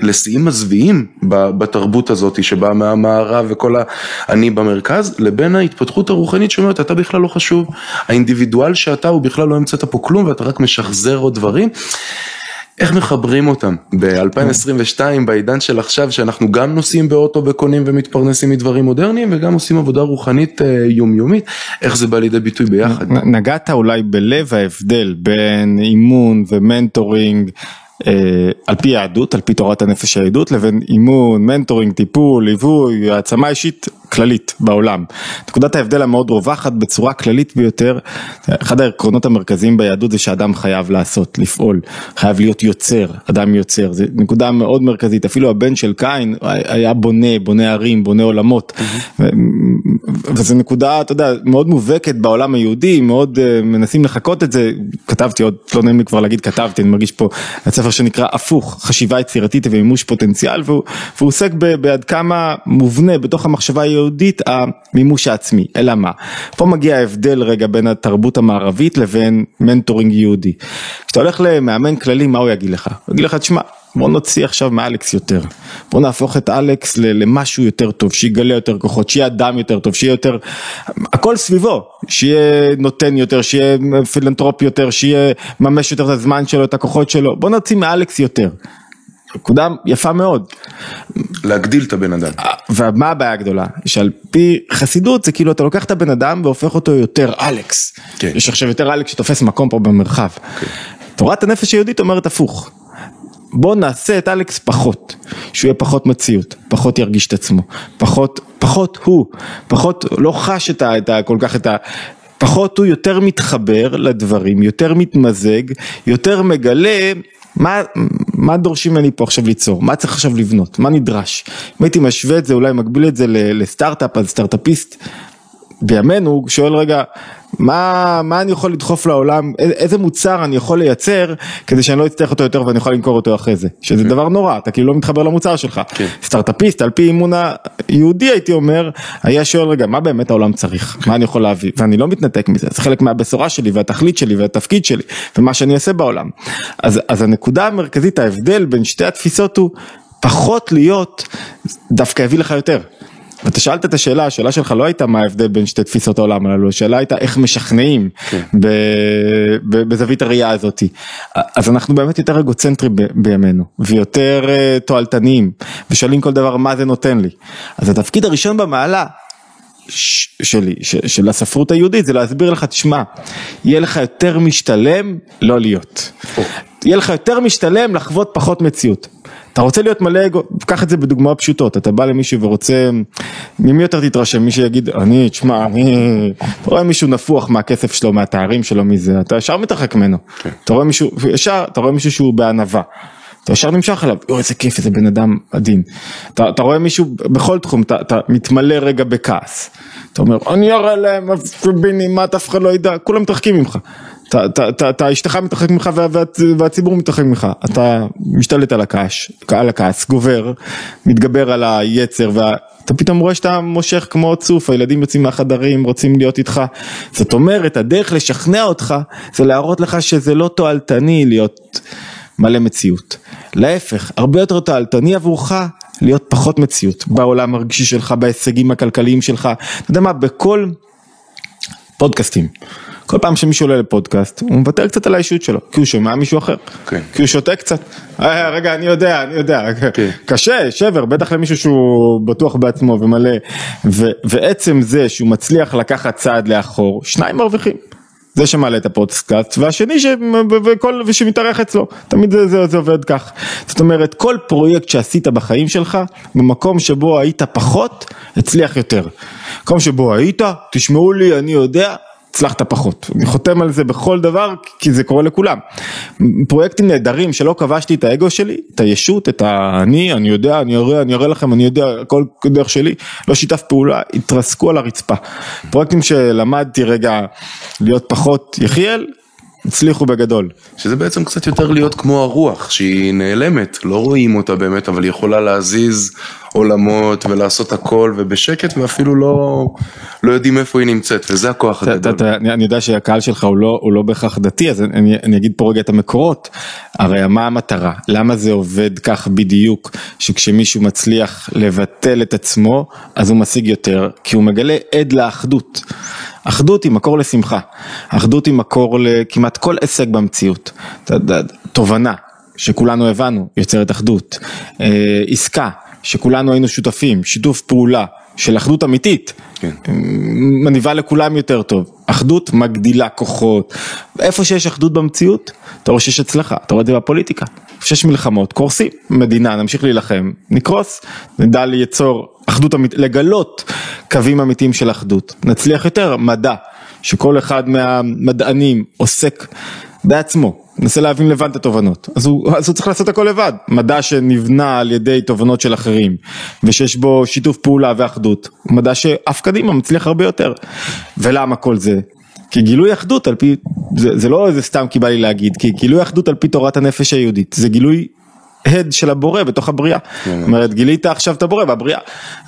[SPEAKER 1] לשיאים מזוויעים בתרבות הזאת שבאה מהמערב וכל האני במרכז, לבין ההתפתחות הרוחנית שאומרת אתה בכלל לא חשוב, האינדיבידואל שאתה הוא בכלל לא המצאת פה כלום ואתה רק משחזר עוד דברים. איך מחברים אותם ב-2022 בעידן של עכשיו שאנחנו גם נוסעים באוטו וקונים ומתפרנסים מדברים מודרניים וגם עושים עבודה רוחנית אה, יומיומית, איך זה בא לידי ביטוי ביחד?
[SPEAKER 2] נגעת אולי בלב ההבדל בין אימון ומנטורינג על פי יהדות, על פי תורת הנפש היהדות, לבין אימון, מנטורינג, טיפול, ליווי, העצמה אישית כללית בעולם. נקודת ההבדל המאוד רווחת בצורה כללית ביותר, אחד העקרונות המרכזיים ביהדות זה שאדם חייב לעשות, לפעול, חייב להיות יוצר, אדם יוצר, זו נקודה מאוד מרכזית, אפילו הבן של קין היה בונה, בונה ערים, בונה עולמות, וזו נקודה, אתה יודע, מאוד מובהקת בעולם היהודי, מאוד uh, מנסים לחקות את זה, כתבתי עוד, לא נעים לי כבר להגיד כתבתי, אני מרגיש פה, הספר שנקרא הפוך, חשיבה יצירתית ומימוש פוטנציאל, והוא, והוא עוסק ב- בעד כמה מובנה בתוך המחשבה היהודית המימוש העצמי, אלא מה? פה מגיע ההבדל רגע בין התרבות המערבית לבין מנטורינג יהודי. כשאתה הולך למאמן כללי, מה הוא יגיד לך? הוא יגיד לך, תשמע, בוא נוציא עכשיו מאלכס יותר, בוא נהפוך את אלכס למשהו יותר טוב, שיגלה יותר כוחות, שיהיה אדם יותר טוב, שיהיה יותר, הכל סביבו, שיהיה נותן יותר, שיהיה פילנטרופ יותר, שיהיה ממש יותר את הזמן שלו, את הכוחות שלו, בוא נוציא מאלכס יותר. נקודה יפה מאוד.
[SPEAKER 1] להגדיל את הבן אדם.
[SPEAKER 2] ומה הבעיה הגדולה? שעל פי חסידות זה כאילו אתה לוקח את הבן אדם והופך אותו יותר אלכס.
[SPEAKER 1] כן.
[SPEAKER 2] יש עכשיו יותר אלכס שתופס מקום פה במרחב. תורת הנפש היהודית אומרת הפוך. בוא נעשה את אלכס פחות, שהוא יהיה פחות מציאות, פחות ירגיש את עצמו, פחות, פחות הוא, פחות לא חש את ה, את ה, כל כך את ה... פחות הוא יותר מתחבר לדברים, יותר מתמזג, יותר מגלה מה, מה דורשים ממני פה עכשיו ליצור, מה צריך עכשיו לבנות, מה נדרש. אם הייתי משווה את זה, אולי מקביל את זה לסטארט-אפ, אז סטארט-אפיסט בימינו הוא שואל רגע, מה, מה אני יכול לדחוף לעולם, איזה מוצר אני יכול לייצר כדי שאני לא אצטרך אותו יותר ואני יכול למכור אותו אחרי זה, שזה דבר נורא, אתה כאילו לא מתחבר למוצר שלך.
[SPEAKER 1] כן.
[SPEAKER 2] סטארט-אפיסט על פי אימון היהודי הייתי אומר, היה שואל רגע, מה באמת העולם צריך, מה אני יכול להביא, ואני לא מתנתק מזה, זה חלק מהבשורה שלי והתכלית שלי והתפקיד שלי ומה שאני אעשה בעולם. אז, אז הנקודה המרכזית, ההבדל בין שתי התפיסות הוא פחות להיות, דווקא יביא לך יותר. ואתה שאלת את השאלה, השאלה שלך לא הייתה מה ההבדל בין שתי תפיסות העולם הללו, השאלה הייתה איך משכנעים ב, ב, בזווית הראייה הזאת. אז אנחנו באמת יותר אגוצנטרים ב, בימינו, ויותר uh, תועלתניים, ושואלים כל דבר מה זה נותן לי. אז התפקיד הראשון במעלה ש- שלי, ש- של הספרות היהודית, זה להסביר לך, תשמע, יהיה לך יותר משתלם לא להיות. יהיה לך יותר משתלם לחוות פחות מציאות. אתה רוצה להיות מלא אגו, קח את זה בדוגמאות פשוטות, אתה בא למישהו ורוצה, ממי יותר תתרשם, מי שיגיד, אני, תשמע, אני, אתה רואה מישהו נפוח מהכסף שלו, מהתארים שלו, מזה, אתה ישר מתרחק ממנו. אתה רואה מישהו, ישר, אתה רואה מישהו שהוא בענווה. אתה ישר נמשך אליו, יואו איזה כיף, איזה בן אדם עדין. אתה, אתה רואה מישהו בכל תחום, אתה, אתה מתמלא רגע בכעס. אתה אומר, אני אראה להם, מה אף אחד לא ידע, כולם מתרחקים ממך. אתה אשתך מתרחק ממך והציבור מתרחק ממך, אתה משתלט על הכעס, על הכעס, גובר, מתגבר על היצר ואתה פתאום רואה שאתה מושך כמו צוף, הילדים יוצאים מהחדרים, רוצים להיות איתך, זאת אומרת הדרך לשכנע אותך זה להראות לך שזה לא תועלתני להיות מלא מציאות, להפך, הרבה יותר תועלתני עבורך להיות פחות מציאות. בעולם הרגשי שלך, בהישגים הכלכליים שלך, אתה יודע מה, בכל פודקאסטים. כל פעם שמישהו עולה לפודקאסט, הוא מוותר קצת על האישות שלו, כי הוא שומע מישהו אחר. כן. כי הוא שותה קצת. אה, רגע, אני יודע, אני יודע. כן. קשה, שבר, בטח למישהו שהוא בטוח בעצמו ומלא, ו- ועצם זה שהוא מצליח לקחת צעד לאחור, שניים מרוויחים. זה שמעלה את הפודקאסט, והשני ש... וכל... ושמתארח אצלו, תמיד זה, זה, זה עובד כך. זאת אומרת, כל פרויקט שעשית בחיים שלך, במקום שבו היית פחות, הצליח יותר. מקום שבו היית, תשמעו לי, אני יודע, הצלחת פחות. אני חותם על זה בכל דבר כי זה קורה לכולם. פרויקטים נהדרים שלא כבשתי את האגו שלי, את הישות, את האני, אני יודע, אני אראה, אני אראה לכם, אני יודע, הכל דרך שלי, לא שיתף פעולה, התרסקו על הרצפה. פרויקטים שלמדתי רגע להיות פחות יחיאל, הצליחו בגדול.
[SPEAKER 1] שזה בעצם קצת יותר להיות כמו הרוח שהיא נעלמת, לא רואים אותה באמת, אבל היא יכולה להזיז עולמות ולעשות הכל ובשקט ואפילו לא, לא יודעים איפה היא נמצאת וזה הכוח הגדול.
[SPEAKER 2] אני יודע שהקהל שלך הוא לא, הוא לא בהכרח דתי אז אני, אני אגיד פה רגע את המקורות, הרי מה המטרה, למה זה עובד כך בדיוק שכשמישהו מצליח לבטל את עצמו אז הוא משיג יותר? כי הוא מגלה עד לאחדות. אחדות היא מקור לשמחה, אחדות היא מקור לכמעט כל הישג במציאות, תובנה שכולנו הבנו יוצרת אחדות, אה, עסקה שכולנו היינו שותפים, שיתוף פעולה של אחדות אמיתית, כן. מניבה לכולם יותר טוב, אחדות מגדילה כוחות, איפה שיש אחדות במציאות, אתה רואה שיש הצלחה, אתה רואה את זה בפוליטיקה, איפה שיש מלחמות, קורסים, מדינה, נמשיך להילחם, נקרוס, נדע ליצור אחדות אמיתית, לגלות קווים אמיתיים של אחדות, נצליח יותר, מדע, שכל אחד מהמדענים עוסק בעצמו, מנסה להבין לבד את התובנות, אז הוא, אז הוא צריך לעשות הכל לבד, מדע שנבנה על ידי תובנות של אחרים ושיש בו שיתוף פעולה ואחדות, הוא מדע שעף קדימה מצליח הרבה יותר, ולמה כל זה? כי גילוי אחדות על פי, זה, זה לא איזה סתם כי בא לי להגיד, כי גילוי אחדות על פי תורת הנפש היהודית, זה גילוי הד של הבורא בתוך הבריאה. זאת אומרת, גילית עכשיו את הבורא בבריאה.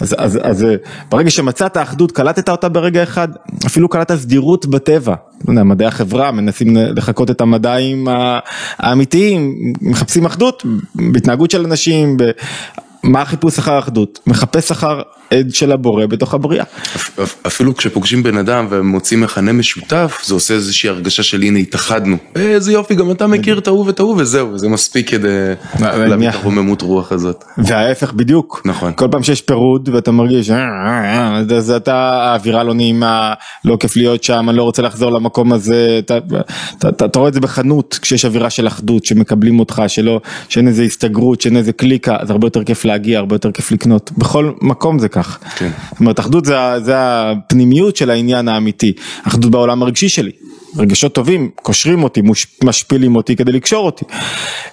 [SPEAKER 2] אז, אז, אז אה, ברגע שמצאת אחדות, קלטת אותה ברגע אחד, אפילו קלטת סדירות בטבע. לא מדעי החברה מנסים לחקות את המדעים האמיתיים, מחפשים אחדות בהתנהגות של אנשים, מה החיפוש אחר אחדות? מחפש אחר עד של הבורא בתוך הבריאה.
[SPEAKER 1] אפילו כשפוגשים בן אדם ומוצאים מכנה משותף, זה עושה איזושהי הרגשה של הנה התאחדנו. איזה יופי, גם אתה מכיר את ההוא ואת ההוא וזהו, וזה מספיק כדי להביא את הרוממות רוח הזאת.
[SPEAKER 2] וההפך בדיוק. נכון. כל פעם שיש פירוד ואתה מרגיש, אה, אה, אה, אז אתה, האווירה לא נעימה, לא כיף להיות שם, אני לא רוצה לחזור למקום הזה, אתה רואה את זה בחנות, כשיש אווירה של אחדות, שמקבלים אותך, שאין איזה הסתגרות, שאין איזה קליקה, אז הרבה יותר כיף להגיע, הרבה יותר כיף לקנות. בכל מקום זה ככה. כן. זאת אומרת, אחדות זה, זה הפנימיות של העניין האמיתי. אחדות בעולם הרגשי שלי. רגשות טובים קושרים אותי, משפילים אותי כדי לקשור אותי.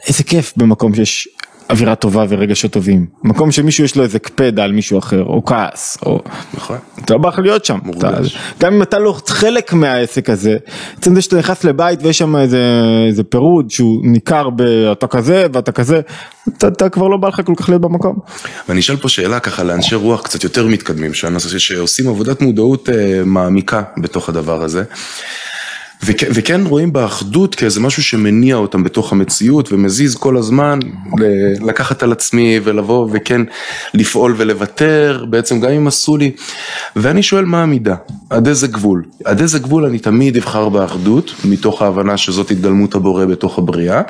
[SPEAKER 2] איזה כיף במקום שיש אווירה טובה ורגשות טובים. מקום שמישהו יש לו איזה קפדה על מישהו אחר, או כעס, או... נכון. אתה לא בא לך להיות שם. אתה... גם אם אתה לא חלק מהעסק הזה, עצם זה שאתה נכנס לבית ויש שם איזה, איזה פירוד שהוא ניכר באתה כזה ואתה כזה, אתה, אתה כבר לא בא לך כל כך להיות במקום.
[SPEAKER 1] ואני אשאל פה שאלה ככה לאנשי רוח קצת יותר מתקדמים, שעושים עבודת מודעות אה, מעמיקה בתוך הדבר הזה. וכ- וכן רואים באחדות כאיזה משהו שמניע אותם בתוך המציאות ומזיז כל הזמן לקחת על עצמי ולבוא וכן לפעול ולוותר, בעצם גם אם עשו לי. ואני שואל מה המידה, עד איזה גבול? עד איזה גבול אני תמיד אבחר באחדות, מתוך ההבנה שזאת התגלמות הבורא בתוך הבריאה,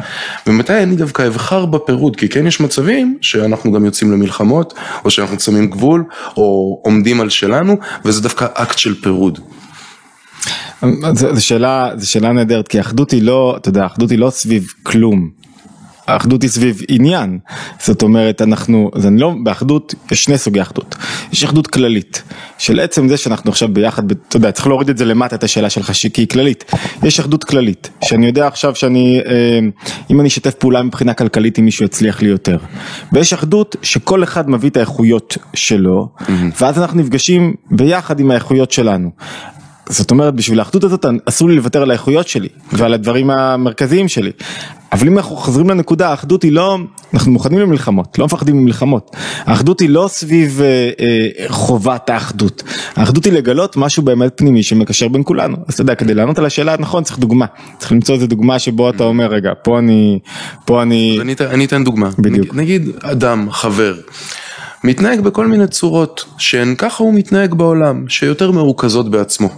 [SPEAKER 1] ומתי אני דווקא אבחר בפירוד, כי כן יש מצבים שאנחנו גם יוצאים למלחמות, או שאנחנו שמים גבול, או עומדים על שלנו, וזה דווקא אקט של פירוד.
[SPEAKER 2] זו שאלה, זו שאלה נהדרת, כי אחדות היא לא, אתה יודע, אחדות היא לא סביב כלום. האחדות היא סביב עניין, זאת אומרת אנחנו, אז אני לא, באחדות יש שני סוגי אחדות, יש אחדות כללית, של עצם זה שאנחנו עכשיו ביחד, אתה יודע, צריך להוריד את זה למטה את השאלה שלך, כי היא כללית, יש אחדות כללית, שאני יודע עכשיו שאני אה, אם אני אשתף פעולה מבחינה כלכלית עם מישהו יצליח לי יותר. ויש אחדות שכל אחד מביא את האיכויות שלו, ואז אנחנו נפגשים ביחד עם האיכויות שלנו. זאת אומרת בשביל האחדות הזאת אסור לי לוותר על האיכויות שלי ועל הדברים המרכזיים שלי. אבל אם אנחנו חוזרים לנקודה האחדות היא לא, אנחנו מוכנים למלחמות, לא מפחדים ממלחמות. האחדות היא לא סביב אה, אה, חובת האחדות, האחדות היא לגלות משהו באמת פנימי שמקשר בין כולנו. אז אתה יודע, כדי לענות על השאלה נכון צריך דוגמה, צריך למצוא איזה דוגמה שבו אתה אומר רגע, פה אני, פה אני...
[SPEAKER 1] אני, אני אתן דוגמה.
[SPEAKER 2] בדיוק.
[SPEAKER 1] נגיד, נגיד אדם, חבר. מתנהג בכל מיני צורות שהן ככה הוא מתנהג בעולם, שיותר מרוכזות בעצמו.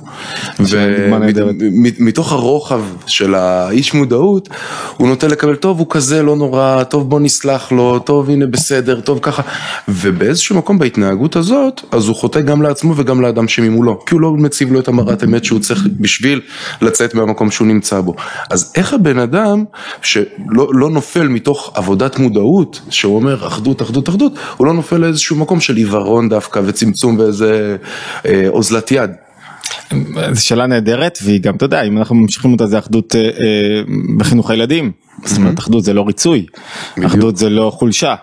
[SPEAKER 1] ומתוך הרוחב של האיש מודעות, הוא נוטה לקבל, טוב הוא כזה לא נורא, טוב בוא נסלח לו, טוב הנה בסדר, טוב ככה. ובאיזשהו מקום בהתנהגות הזאת, אז הוא חוטא גם לעצמו וגם לאדם שממולו, כי הוא לא מציב לו את המראת אמת שהוא צריך בשביל לצאת מהמקום שהוא נמצא בו. אז איך הבן אדם שלא לא נופל מתוך עבודת מודעות, שהוא אומר אחדות, אחדות, אחדות, הוא לא נופל לאיזשהו מקום של עיוורון דווקא וצמצום ואיזה אה, אוזלת יד.
[SPEAKER 2] זו שאלה נהדרת והיא גם אתה יודע אם אנחנו ממשיכים אותה זה אחדות אה, אה, בחינוך הילדים. זאת אומרת אחדות זה לא ריצוי, אחדות זה לא חולשה.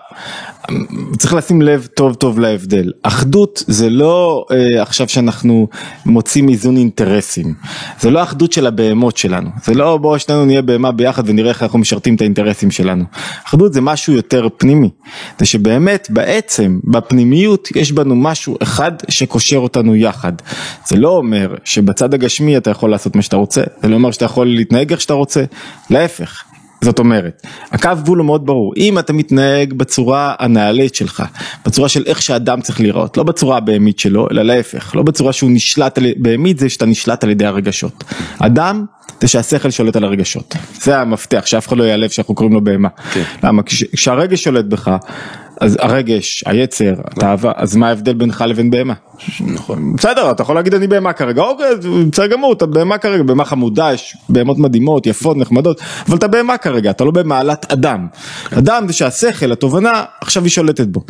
[SPEAKER 2] צריך לשים לב טוב טוב להבדל, אחדות זה לא אה, עכשיו שאנחנו מוצאים איזון אינטרסים, זה לא אחדות של הבהמות שלנו, זה לא בואו שנינו נהיה בהמה ביחד ונראה איך אנחנו משרתים את האינטרסים שלנו, אחדות זה משהו יותר פנימי, זה שבאמת בעצם בפנימיות יש בנו משהו אחד שקושר אותנו יחד, זה לא אומר שבצד הגשמי אתה יכול לעשות מה שאתה רוצה, זה לא אומר שאתה יכול להתנהג איך שאתה רוצה, להפך. זאת אומרת, הקו גבול הוא מאוד ברור, אם אתה מתנהג בצורה הנעלית שלך, בצורה של איך שאדם צריך להיראות, לא בצורה הבהמית שלו, אלא להפך, לא בצורה שהוא נשלט, על- בהמית זה שאתה נשלט על ידי הרגשות. אדם זה שהשכל שולט על הרגשות, זה המפתח, שאף אחד לא ייעלב שאנחנו קוראים לו בהמה.
[SPEAKER 1] כן.
[SPEAKER 2] למה? כש- כשהרגש שולט בך, אז הרגש, היצר, התאווה, אז מה ההבדל בינך לבין בהמה?
[SPEAKER 1] נכון.
[SPEAKER 2] בסדר, אתה יכול להגיד אני בהמה כרגע, אוקיי, בסדר גמור, אתה בהמה כרגע, בהמה חמודה, יש בהמות מדהימות, יפות, נחמדות, אבל אתה בהמה כרגע, אתה לא במעלת אדם. אדם זה שהשכל, התובנה, עכשיו היא שולטת בו.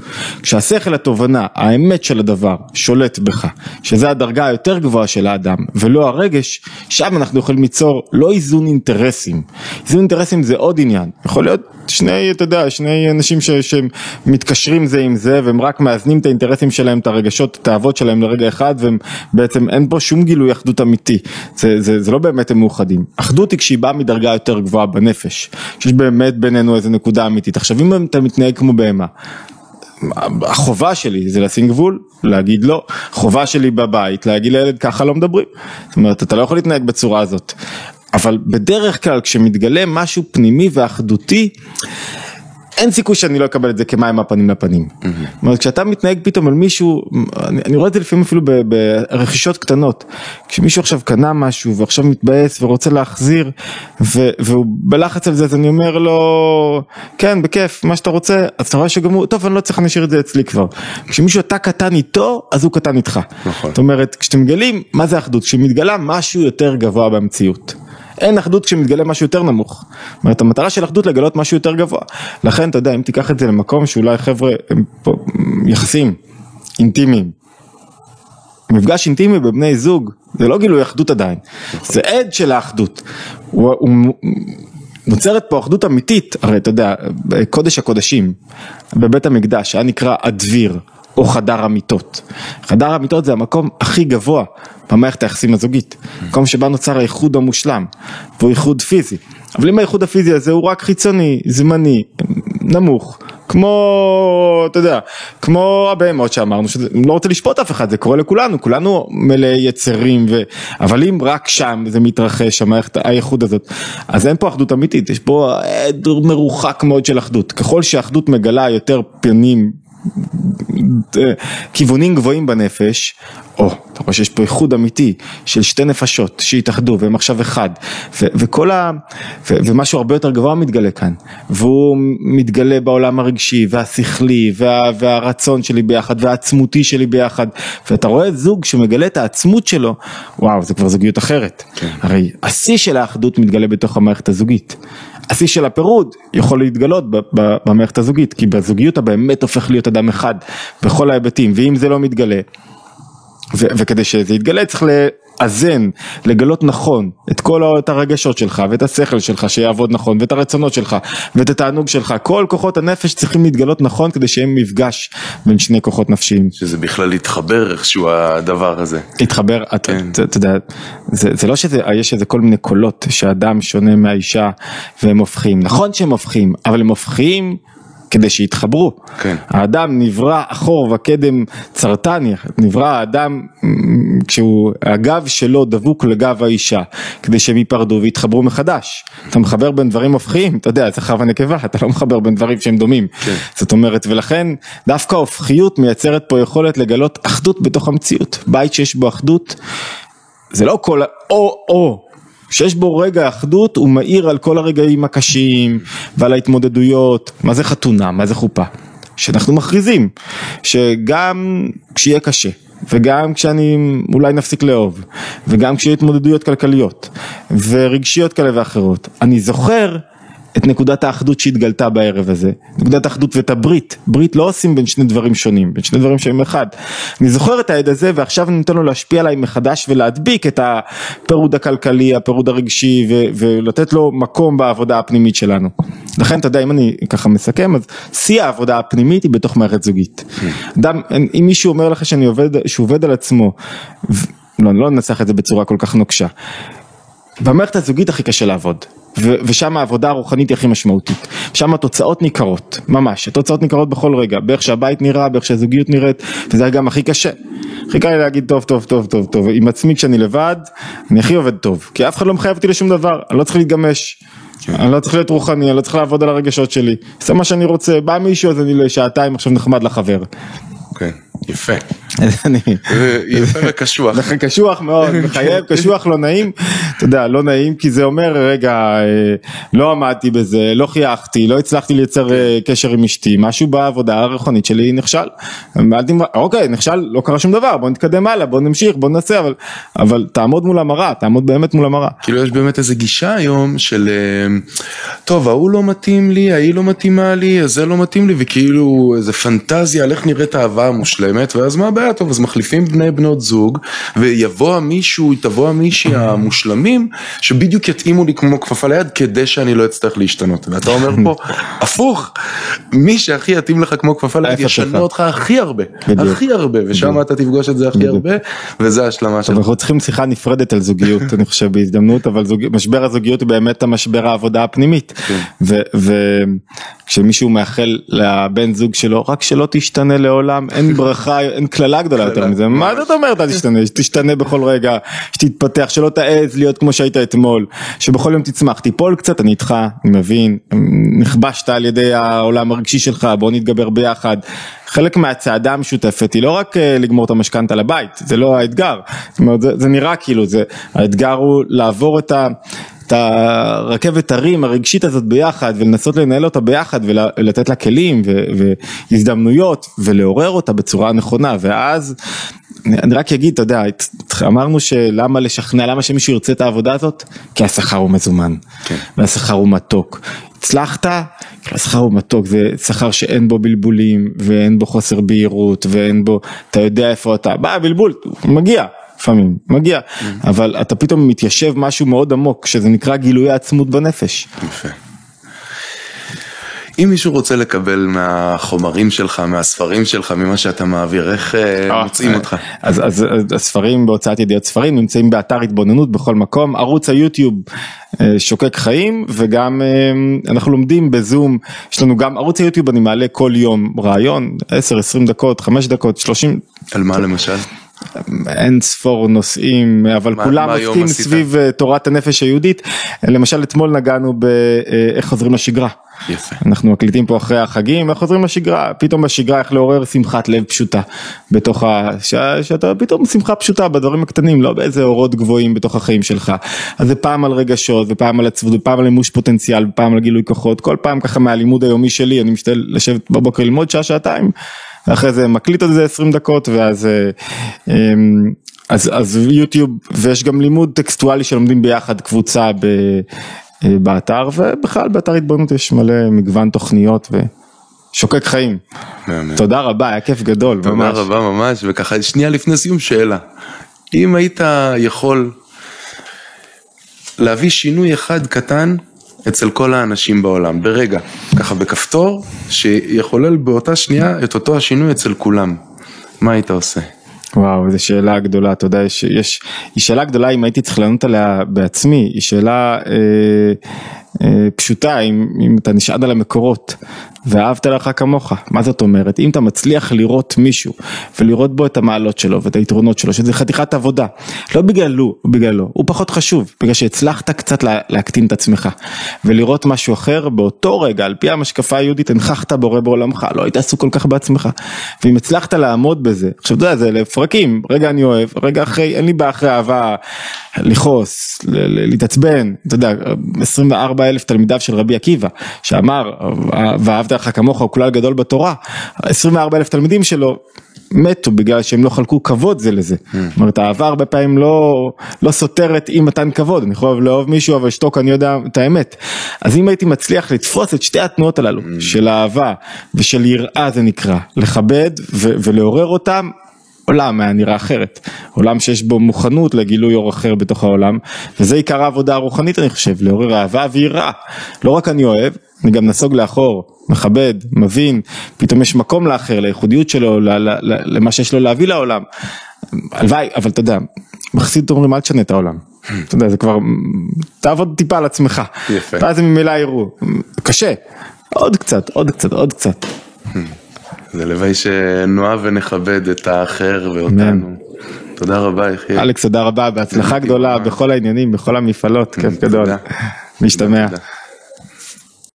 [SPEAKER 2] כשהשכל, התובנה, האמת של הדבר, שולט בך, שזה הדרגה היותר גבוהה של האדם, ולא הרגש, שם אנחנו יכולים ליצור לא איזון אינטרסים. איזון אינטרסים זה עוד עניין, יכול להיות שני, אתה יודע, שני אנשים שמתקשרים זה עם זה, והם רק מאזנים את האינטרסים שלהם, את הרגשות, את האהבות שלהם לרגע אחד, והם בעצם, אין פה שום גילוי אחדות אמיתי, זה, זה, זה לא באמת הם מאוחדים. אחדות היא כשהיא באה מדרגה יותר גבוהה בנפש, שיש באמת בינינו איזה נקודה אמיתית. עכשיו אם אתה מתנהג כמו בהמה, החובה שלי זה לשים גבול, להגיד לא, חובה שלי בבית להגיד לילד ככה לא מדברים, זאת אומרת אתה לא יכול להתנהג בצורה הזאת, אבל בדרך כלל כשמתגלה משהו פנימי ואחדותי, אין סיכוי שאני לא אקבל את זה כמים מהפנים לפנים. אומרת, כשאתה מתנהג פתאום על מישהו, אני, אני רואה את זה לפעמים אפילו ב- ברכישות קטנות, כשמישהו עכשיו קנה משהו ועכשיו מתבאס ורוצה להחזיר ו, והוא בלחץ על זה אז אני אומר לו כן בכיף מה שאתה רוצה אז אתה רואה שגם הוא טוב אני לא צריך להשאיר את זה אצלי כבר. כשמישהו אתה קטן איתו אז הוא קטן איתך.
[SPEAKER 1] נכון.
[SPEAKER 2] זאת אומרת כשאתם מגלים מה זה אחדות כשמתגלה משהו יותר גבוה במציאות. אין אחדות כשמתגלה משהו יותר נמוך. זאת אומרת, המטרה של אחדות לגלות משהו יותר גבוה. לכן, אתה יודע, אם תיקח את זה למקום שאולי חבר'ה, הם פה יחסים אינטימיים. מפגש אינטימי בבני זוג, זה לא גילוי אחדות עדיין, זה עד של האחדות. הוא, הוא, נוצרת פה אחדות אמיתית, הרי אתה יודע, קודש הקודשים, בבית המקדש, היה נקרא הדביר. או חדר המיטות. חדר המיטות זה המקום הכי גבוה במערכת היחסים הזוגית. מקום שבה נוצר האיחוד המושלם, והוא איחוד פיזי. אבל אם האיחוד הפיזי הזה הוא רק חיצוני, זמני, נמוך, כמו, אתה יודע, כמו הבהמות שאמרנו, שאני לא רוצה לשפוט אף אחד, זה קורה לכולנו, כולנו מלא יצרים, ו... אבל אם רק שם זה מתרחש, המערכת, האיחוד הזאת, אז אין פה אחדות אמיתית, יש פה אה, מרוחק מאוד של אחדות. ככל שהאחדות מגלה יותר פנים כיוונים גבוהים בנפש, או, אתה רואה שיש פה איחוד אמיתי של שתי נפשות שהתאחדו והם עכשיו אחד, ו- וכל ה... ו- ומשהו הרבה יותר גבוה מתגלה כאן, והוא מתגלה בעולם הרגשי והשכלי וה- והרצון שלי ביחד והעצמותי שלי ביחד, ואתה רואה זוג שמגלה את העצמות שלו, וואו, זה כבר זוגיות אחרת. הרי השיא של האחדות מתגלה בתוך המערכת הזוגית. השיא של הפירוד יכול להתגלות במערכת הזוגית, כי בזוגיות אתה באמת הופך להיות אדם אחד בכל ההיבטים, ואם זה לא מתגלה, וכדי שזה יתגלה צריך ל- לאזן, לגלות נכון את כל את הרגשות שלך ואת השכל שלך שיעבוד נכון ואת הרצונות שלך ואת התענוג שלך, כל כוחות הנפש צריכים להתגלות נכון כדי שיהיה מפגש בין שני כוחות נפשיים.
[SPEAKER 1] שזה בכלל להתחבר איכשהו הדבר הזה.
[SPEAKER 2] להתחבר, אתה
[SPEAKER 1] כן.
[SPEAKER 2] אתה- אתה יודע, זה זה לא שיש איזה כל מיני קולות שאדם שונה מהאישה והם הופכים, נכון שהם הופכים, אבל הם הופכים כדי שיתחברו.
[SPEAKER 1] כן.
[SPEAKER 2] האדם נברא אחור וקדם צרתני, נברא האדם כשהוא, הגב שלו דבוק לגב האישה, כדי שהם ייפרדו ויתחברו מחדש. אתה מחבר בין דברים הופכיים, אתה יודע, זכר ונקבה, אתה לא מחבר בין דברים שהם דומים.
[SPEAKER 1] כן.
[SPEAKER 2] זאת אומרת, ולכן דווקא ההופכיות מייצרת פה יכולת לגלות אחדות בתוך המציאות. בית שיש בו אחדות, זה לא כל, ה- או או. שיש בו רגע אחדות הוא מאיר על כל הרגעים הקשים ועל ההתמודדויות, מה זה חתונה, מה זה חופה, שאנחנו מכריזים שגם כשיהיה קשה וגם כשאני אולי נפסיק לאהוב וגם כשיהיה התמודדויות כלכליות ורגשיות כאלה ואחרות, אני זוכר את נקודת האחדות שהתגלתה בערב הזה, נקודת האחדות ואת הברית, ברית לא עושים בין שני דברים שונים, בין שני דברים שהם אחד. אני זוכר את העד הזה ועכשיו אני נותן לו להשפיע עליי מחדש ולהדביק את הפירוד הכלכלי, הפירוד הרגשי ו- ולתת לו מקום בעבודה הפנימית שלנו. לכן אתה יודע אם אני ככה מסכם אז שיא העבודה הפנימית היא בתוך מערכת זוגית. אדם, אם מישהו אומר לך שאני עובד, שהוא עובד על עצמו, לא, לא ננסח את זה בצורה כל כך נוקשה. במערכת הזוגית הכי קשה לעבוד, ו- ושם העבודה הרוחנית היא הכי משמעותית, שם התוצאות ניכרות, ממש, התוצאות ניכרות בכל רגע, באיך שהבית נראה, באיך שהזוגיות נראית, וזה גם הכי קשה. הכי קל לי להגיד טוב טוב טוב טוב טוב, עם עצמי כשאני לבד, אני הכי עובד טוב, כי אף אחד לא מחייב אותי לשום דבר, אני לא צריך להתגמש. אני לא צריך להיות רוחני, אני לא צריך לעבוד על הרגשות שלי, עושה מה שאני רוצה, בא מישהו אז אני לשעתיים עכשיו נחמד לחבר.
[SPEAKER 1] כן, יפה. יפה וקשוח.
[SPEAKER 2] זה קשוח מאוד, מחייב, קשוח לא נעים, אתה יודע, לא נעים כי זה אומר רגע, אה, לא עמדתי בזה, לא חייכתי, לא הצלחתי לייצר אה, קשר עם אשתי, משהו בעבודה הרוחנית שלי נכשל. אוקיי, נכשל, לא קרה שום דבר, בוא נתקדם הלאה, בוא נמשיך, בוא ננסה, אבל, אבל תעמוד מול המראה, תעמוד באמת מול המראה.
[SPEAKER 1] כאילו יש באמת איזה גישה היום של אה, טוב ההוא לא מתאים לי, ההיא לא מתאימה לי, זה לא מתאים לי וכאילו איזה פנטזיה על איך נראית האהבה המושלמת ואז מה הבעיה טוב אז מחליפים בני בנות זוג ויבוא המישהו, תבוא המישהי המושלמים שבדיוק יתאימו לי כמו כפפה ליד כדי שאני לא אצטרך להשתנות ואתה אומר פה הפוך מי שהכי יתאים לך כמו כפפה ליד ישנה. אותך הכי הרבה. הכי הרבה ושם אתה תפגוש את זה הכי. הרבה וזה ההשלמה שלך.
[SPEAKER 2] אנחנו צריכים שיחה נפרדת על זוגיות, אני חושב בהזדמנות, אבל. משבר הזוגיות הוא באמת המשבר העבודה הפנימית. וכשמישהו מאחל לבן זוג שלו, רק שלא תשתנה לעולם, אין ברכה, אין קללה גדולה יותר מזה. מה זאת אומרת אל תשתנה? שתשתנה בכל רגע, שתתפתח, שלא תעז להיות כמו שהיית אתמול, שבכל יום תצמח, תיפול קצת, אני איתך, אני מבין, נכבשת על ידי העולם הרגשי שלך, בוא נתגבר ביחד. חלק מהצעדה המשותפת היא לא רק אה, לגמור את המשכנתה לבית, זה לא האתגר, זאת אומרת, זה, זה נראה כאילו, זה, האתגר הוא לעבור את ה... את הרכבת הרים הרגשית הזאת ביחד ולנסות לנהל אותה ביחד ול- ולתת לה כלים ו- והזדמנויות ולעורר אותה בצורה נכונה. ואז אני רק אגיד אתה יודע אמרנו שלמה לשכנע למה שמישהו ירצה את העבודה הזאת? כי השכר הוא מזומן.
[SPEAKER 1] כן.
[SPEAKER 2] והשכר הוא מתוק. הצלחת? השכר הוא מתוק. זה שכר שאין בו בלבולים ואין בו חוסר בהירות ואין בו אתה יודע איפה אתה. בא בלבול מגיע לפעמים מגיע אבל אתה פתאום מתיישב משהו מאוד עמוק שזה נקרא גילוי העצמות בנפש.
[SPEAKER 1] יפה. אם מישהו רוצה לקבל מהחומרים שלך, מהספרים שלך, ממה שאתה מעביר, איך אה, מוצאים אותך?
[SPEAKER 2] אז, אז, אז הספרים בהוצאת ידיעות ספרים נמצאים באתר התבוננות בכל מקום, ערוץ היוטיוב אה, שוקק חיים וגם אה, אנחנו לומדים בזום, יש לנו גם ערוץ היוטיוב אני מעלה כל יום רעיון, 10-20 דקות, 5 דקות, 30,
[SPEAKER 1] על מה למשל?
[SPEAKER 2] אין ספור נושאים אבל
[SPEAKER 1] מה-
[SPEAKER 2] כולם עוסקים? סביב אה, תורת הנפש היהודית, למשל אתמול נגענו באיך חוזרים לשגרה.
[SPEAKER 1] יפה.
[SPEAKER 2] אנחנו מקליטים פה אחרי החגים, איך חוזרים לשגרה, פתאום בשגרה איך לעורר שמחת לב פשוטה בתוך ה... ש... שאתה פתאום שמחה פשוטה בדברים הקטנים, לא באיזה אורות גבוהים בתוך החיים שלך. אז זה פעם על רגשות, ופעם על עצבות, ופעם על מימוש פוטנציאל, ופעם על גילוי כוחות, כל פעם ככה מהלימוד היומי שלי, אני משתדל לשבת בבוקר ללמוד שעה, שעתיים, ואחרי זה מקליט על זה 20 דקות, ואז... אה, אמ, אז, אז יוטיוב, ויש גם לימוד טקסטואלי שלומדים ביחד קבוצה ב, אה, באתר, ובכלל באתר התבוננות יש מלא מגוון תוכניות ושוקק חיים.
[SPEAKER 1] מהמם.
[SPEAKER 2] תודה רבה, היה כיף גדול,
[SPEAKER 1] תודה
[SPEAKER 2] ממש.
[SPEAKER 1] רבה ממש, וככה שנייה לפני סיום שאלה. אם היית יכול להביא שינוי אחד קטן אצל כל האנשים בעולם, ברגע, ככה בכפתור, שיחולל באותה שנייה את אותו השינוי אצל כולם, מה היית עושה?
[SPEAKER 2] וואו, זו שאלה גדולה, אתה יודע, יש, יש, היא שאלה גדולה אם הייתי צריך לענות עליה בעצמי, היא שאלה אה, פשוטה, אם, אם אתה נשען על המקורות, ואהבת לך כמוך, מה זאת אומרת? אם אתה מצליח לראות מישהו, ולראות בו את המעלות שלו ואת היתרונות שלו, שזה חתיכת עבודה, לא בגללו, בגללו, הוא פחות חשוב, בגלל שהצלחת קצת לה, להקטין את עצמך, ולראות משהו אחר באותו רגע, על פי המשקפה היהודית, הנכחת בורא בעולמך, לא היית עסוק כל כך בעצמך, ואם הצלחת לעמוד בזה, עכשיו אתה יודע, זה לפרקים, רגע אני אוהב, רגע אחרי, אין לי בעיה אחרי אהבה לכעוס, להתעצבן, אתה יודע, 24 אלף תלמידיו של רבי עקיבא, שאמר, ואהבת לך כמוך הוא כלל גדול בתורה, 24 אלף תלמידים שלו מתו בגלל שהם לא חלקו כבוד זה לזה. זאת אומרת האהבה הרבה פעמים לא, לא סותרת אי מתן כבוד, אני יכול לאהוב מישהו אבל לשתוק אני יודע את האמת. אז אם הייתי מצליח לתפוס את שתי התנועות הללו של אהבה ושל יראה זה נקרא, לכבד ולעורר אותם, עולם היה נראה אחרת, עולם שיש בו מוכנות לגילוי אור אחר בתוך העולם, וזה עיקר העבודה הרוחנית אני חושב, לעורר אהבה ויראה, לא רק אני אוהב, אני גם נסוג לאחור, מכבד, מבין, פתאום יש מקום לאחר, לייחודיות שלו, למה שיש לו להביא לעולם, הלוואי, אבל אתה יודע, בחסידות אומרים אל תשנה את העולם, אתה יודע, זה כבר, תעבוד טיפה על עצמך,
[SPEAKER 1] יפה,
[SPEAKER 2] ואז הם ממילא יראו, קשה, עוד קצת, עוד קצת, עוד קצת.
[SPEAKER 1] זה לוואי שנאהב ונכבד את האחר ואותנו. תודה רבה יחיאל.
[SPEAKER 2] אלכס תודה רבה, בהצלחה גדולה בכל העניינים, בכל המפעלות, כיף גדול. משתמע.